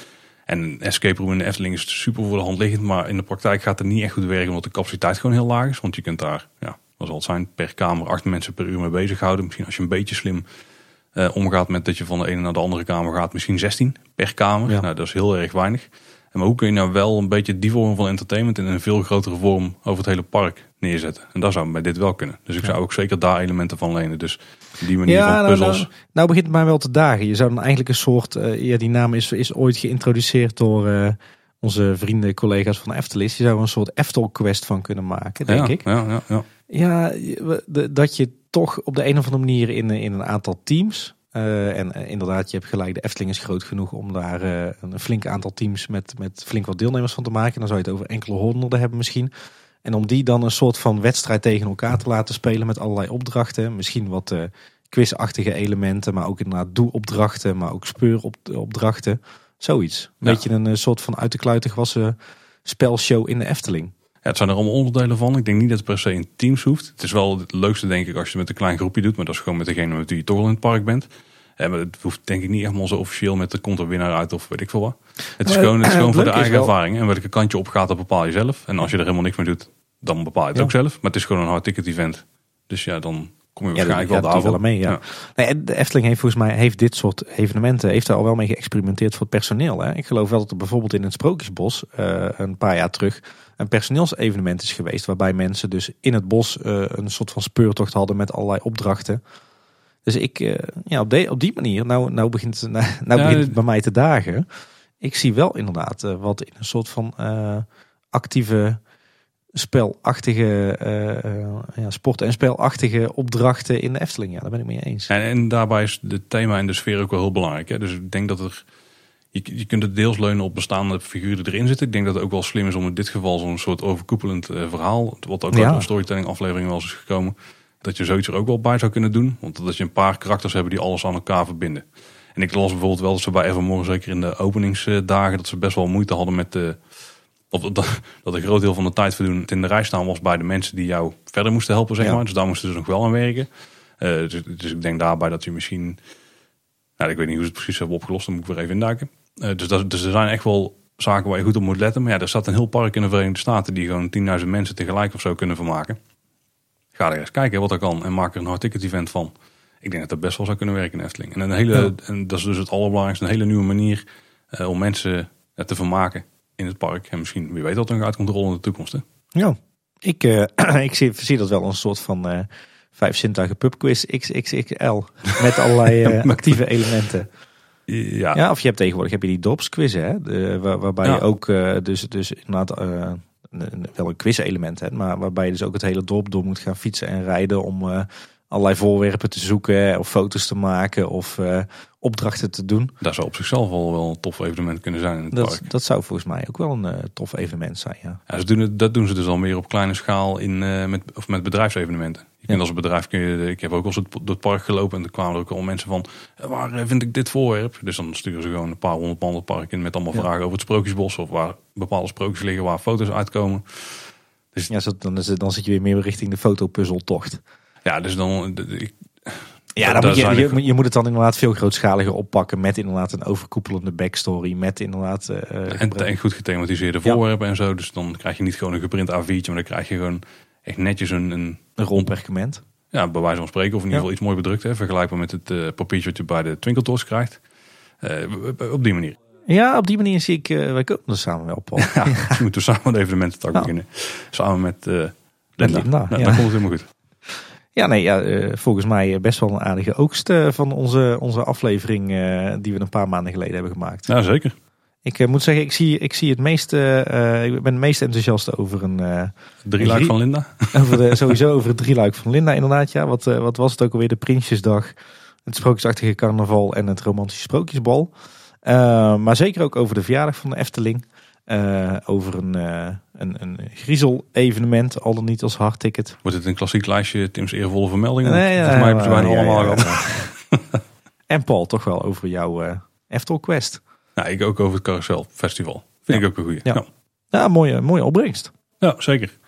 En een escape room in de Efteling is super voor de hand liggend. Maar in de praktijk gaat het niet echt goed werken omdat de capaciteit gewoon heel laag is. Want je kunt daar, ja, wat zal het zijn, per kamer acht mensen per uur mee bezighouden. Misschien als je een beetje slim uh, omgaat met dat je van de ene naar de andere kamer gaat. Misschien 16 per kamer. Ja. Nou, dat is heel erg weinig. Maar hoe kun je nou wel een beetje die vorm van entertainment in een veel grotere vorm over het hele park neerzetten? En dat zou bij dit wel kunnen. Dus ik zou ook zeker daar elementen van lenen. Dus die manier ja, van nou, puzzels. Nou, nou, begint het mij wel te dagen. Je zou dan eigenlijk een soort, uh, ja die naam is, is ooit geïntroduceerd door uh, onze vrienden, collega's van Efteling. Je zou een soort Eftel quest van kunnen maken, denk ja, ik. Ja, ja, ja. ja, dat je toch op de een of andere manier in, in een aantal teams uh, en uh, inderdaad, je hebt gelijk, de Efteling is groot genoeg om daar uh, een flink aantal teams met, met flink wat deelnemers van te maken. Dan zou je het over enkele honderden hebben misschien. En om die dan een soort van wedstrijd tegen elkaar te laten spelen met allerlei opdrachten. Misschien wat quizachtige elementen, maar ook inderdaad doe-opdrachten, maar ook speuropdrachten. Zoiets. Een ja. beetje een soort van uit de kluiten gewassen spelshow in de Efteling. Ja, het zijn er allemaal onderdelen van. Ik denk niet dat het per se in teams hoeft. Het is wel het leukste denk ik als je het met een klein groepje doet. Maar dat is gewoon met degene met wie je toch al in het park bent. Ja, maar het hoeft denk ik niet helemaal zo officieel met de komt er winnaar uit of weet ik veel wat. Het is maar, gewoon, het is gewoon voor de eigen wel... ervaring. En welke kant je op gaat, dat bepaal je zelf. En als je er helemaal niks mee doet, dan bepaal je het ja. ook zelf. Maar het is gewoon een hard ticket event. Dus ja, dan kom je waarschijnlijk ja, wel mee, ja. ja. Nee, de Efteling heeft volgens mij heeft dit soort evenementen heeft er al wel mee geëxperimenteerd voor het personeel. Hè. Ik geloof wel dat er bijvoorbeeld in het Sprookjesbos uh, een paar jaar terug een personeelsevenement is geweest. Waarbij mensen dus in het bos uh, een soort van speurtocht hadden met allerlei opdrachten. Dus ik, uh, ja, op, de, op die manier, nou, nou begint, [LAUGHS] nou, nou ja, begint het bij mij te dagen. Ik zie wel inderdaad wat in een soort van actieve spelachtige, ja, sport- en spelachtige opdrachten in de Efteling. Ja, daar ben ik mee eens. En, en daarbij is het thema en de sfeer ook wel heel belangrijk. Hè? Dus ik denk dat er, je, je kunt het deels leunen op bestaande figuren die erin zitten. Ik denk dat het ook wel slim is om in dit geval zo'n soort overkoepelend verhaal, wat ook ja. uit een storytelling aflevering wel eens is gekomen dat je zoiets er ook wel bij zou kunnen doen. Want dat je een paar karakters hebben die alles aan elkaar verbinden. En ik las bijvoorbeeld wel dat ze bij Evermore, zeker in de openingsdagen, dat ze best wel moeite hadden met de. Dat, dat een groot deel van de tijd verdoen in de rij staan was bij de mensen die jou verder moesten helpen, zeg maar. Dus daar moesten ze nog wel aan werken. Uh, dus, dus, ik denk daarbij dat je misschien. Nou, ik weet niet hoe ze het precies hebben opgelost, dan moet ik weer even induiken. dus, dat, dus er zijn echt wel zaken waar je goed op moet letten. Maar ja, er staat een heel park in de Verenigde Staten die gewoon 10.000 mensen tegelijk of zo kunnen vermaken. Ga er eens kijken wat er kan en maak er een hard ticket event van. Ik denk dat dat best wel zou kunnen werken in Efteling. En een hele, en dat is dus het allerbelangrijkste, een hele nieuwe manier uh, om mensen te vermaken in het park. En misschien, wie weet, er uit komt rollen in de toekomst. Hè? Ja, ik, uh, [CLEARS THROAT] ik zie, zie dat wel een soort van uh, vijf zintuigen pubquiz XXXL. Met allerlei [LAUGHS] actieve elementen. Ja. ja, of je hebt tegenwoordig heb je die DOPS quiz, hè, de, waar, waarbij je ook dus, dus inderdaad wel een quiz element hebt, maar waarbij je dus ook het hele dorp door moet gaan fietsen en rijden om allerlei voorwerpen te zoeken of foto's te maken of opdrachten te doen. Dat zou op zichzelf wel, wel een tof evenement kunnen zijn in het dat, park. Dat zou volgens mij ook wel een uh, tof evenement zijn, ja. ja ze doen het, dat doen ze dus al meer op kleine schaal in, uh, met, of met bedrijfsevenementen. Je kunt als bedrijf, kun je, ik heb ook al eens door het park gelopen en er kwamen er ook al mensen van, waar vind ik dit voorwerp? Dus dan sturen ze gewoon een paar honderd man het park in met allemaal vragen over het sprookjesbos of waar bepaalde sprookjes liggen waar foto's uitkomen. Dus ja, dan, is het, dan zit je weer meer richting de fotopuzzeltocht. Ja, dus dan. Ik, ja, dan moet je, je, je, moet het dan inderdaad veel grootschaliger oppakken. Met inderdaad een overkoepelende backstory. Met inderdaad. Uh, en, en, goed gethematiseerde voorwerpen en zo. Dus dan krijg je niet gewoon een geprint A4'tje. Maar dan krijg je gewoon echt netjes een. Een, een rond perkament. Ja, bij wijze van spreken. Of in ieder geval iets mooi bedrukt. Hè, vergelijkbaar met het uh, papiertje wat je bij de Twinkeltoys krijgt. Uh, op die manier. Ja, op die manier zie ik. wij komen er samen wel, Paul. [LAUGHS] Ja, we moeten samen de evenemententak ja. beginnen. Samen met. Linda. Linda. Nou, Dan komt het helemaal goed. Ja, nee, ja, uh, volgens mij best wel een aardige oogst uh, van onze, onze aflevering uh, die we een paar maanden geleden hebben gemaakt. Ja, zeker. Ik moet zeggen, ik zie, ik zie het meeste, ik ben het meest enthousiast over een... drieluik van Linda? [LAUGHS] Over de, [LAUGHS] sowieso over het drieluik van Linda inderdaad, ja. Wat, wat was het ook alweer? De Prinsjesdag, het Sprookjesachtige Carnaval en het Romantische Sprookjesbal. maar zeker ook over de verjaardag van de Efteling. Over een, een, een griezel-evenement, al dan niet als hardticket. Wordt het een klassiek lijstje Tim's eervolle vermeldingen? Nee, Volgens mij hebben ze bijna allemaal ja, [LAUGHS] en Paul, toch wel over jouw uh, Eftel Quest. Ja, ik ook over het Carousel Festival. Vind ik ook een goeie. Ja, ja. mooie, mooie opbrengst. Ja, zeker.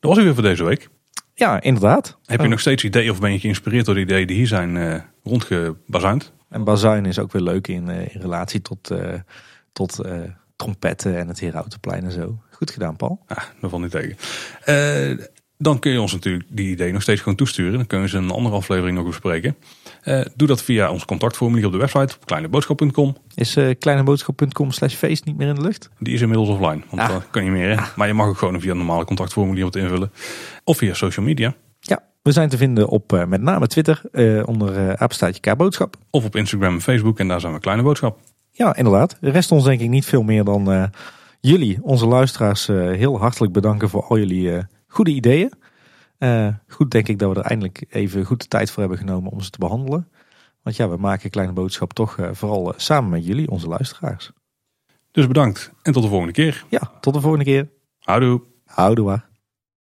Dat was hij weer voor deze week. Ja, inderdaad. Heb je nog steeds ideeën of ben je geïnspireerd door de ideeën die hier zijn rondgebazuind? En bazuin is ook weer leuk in, in relatie tot... tot trompetten en het Herautenplein en zo. Goed gedaan, Paul. Ah, dat valt niet tegen. Uh, dan kun je ons natuurlijk die idee nog steeds gewoon toesturen. Dan kunnen we ze een andere aflevering nog bespreken. Uh, doe dat via ons contactformulier op de website, kleineboodschap.com. Is uh, kleineboodschap.com slash feest niet meer in de lucht? Die is inmiddels offline, want ah. dan kan je meer. Hè? Ah. Maar je mag ook gewoon via een normale contactformulier wat invullen. Of via social media. Ja, we zijn te vinden op uh, met name Twitter onder apenstaatje K-boodschap. Of op Instagram en Facebook en daar zijn we Kleine Boodschap. Ja, inderdaad. Er rest ons denk ik niet veel meer dan jullie, onze luisteraars, uh, heel hartelijk bedanken voor al jullie uh, goede ideeën. goed denk ik dat we er eindelijk even goed de tijd voor hebben genomen om ze te behandelen. Want ja, we maken Kleine Boodschap toch vooral samen met jullie, onze luisteraars. Dus bedankt en tot de volgende keer. Ja, tot de volgende keer. Houdoe. Houdoe.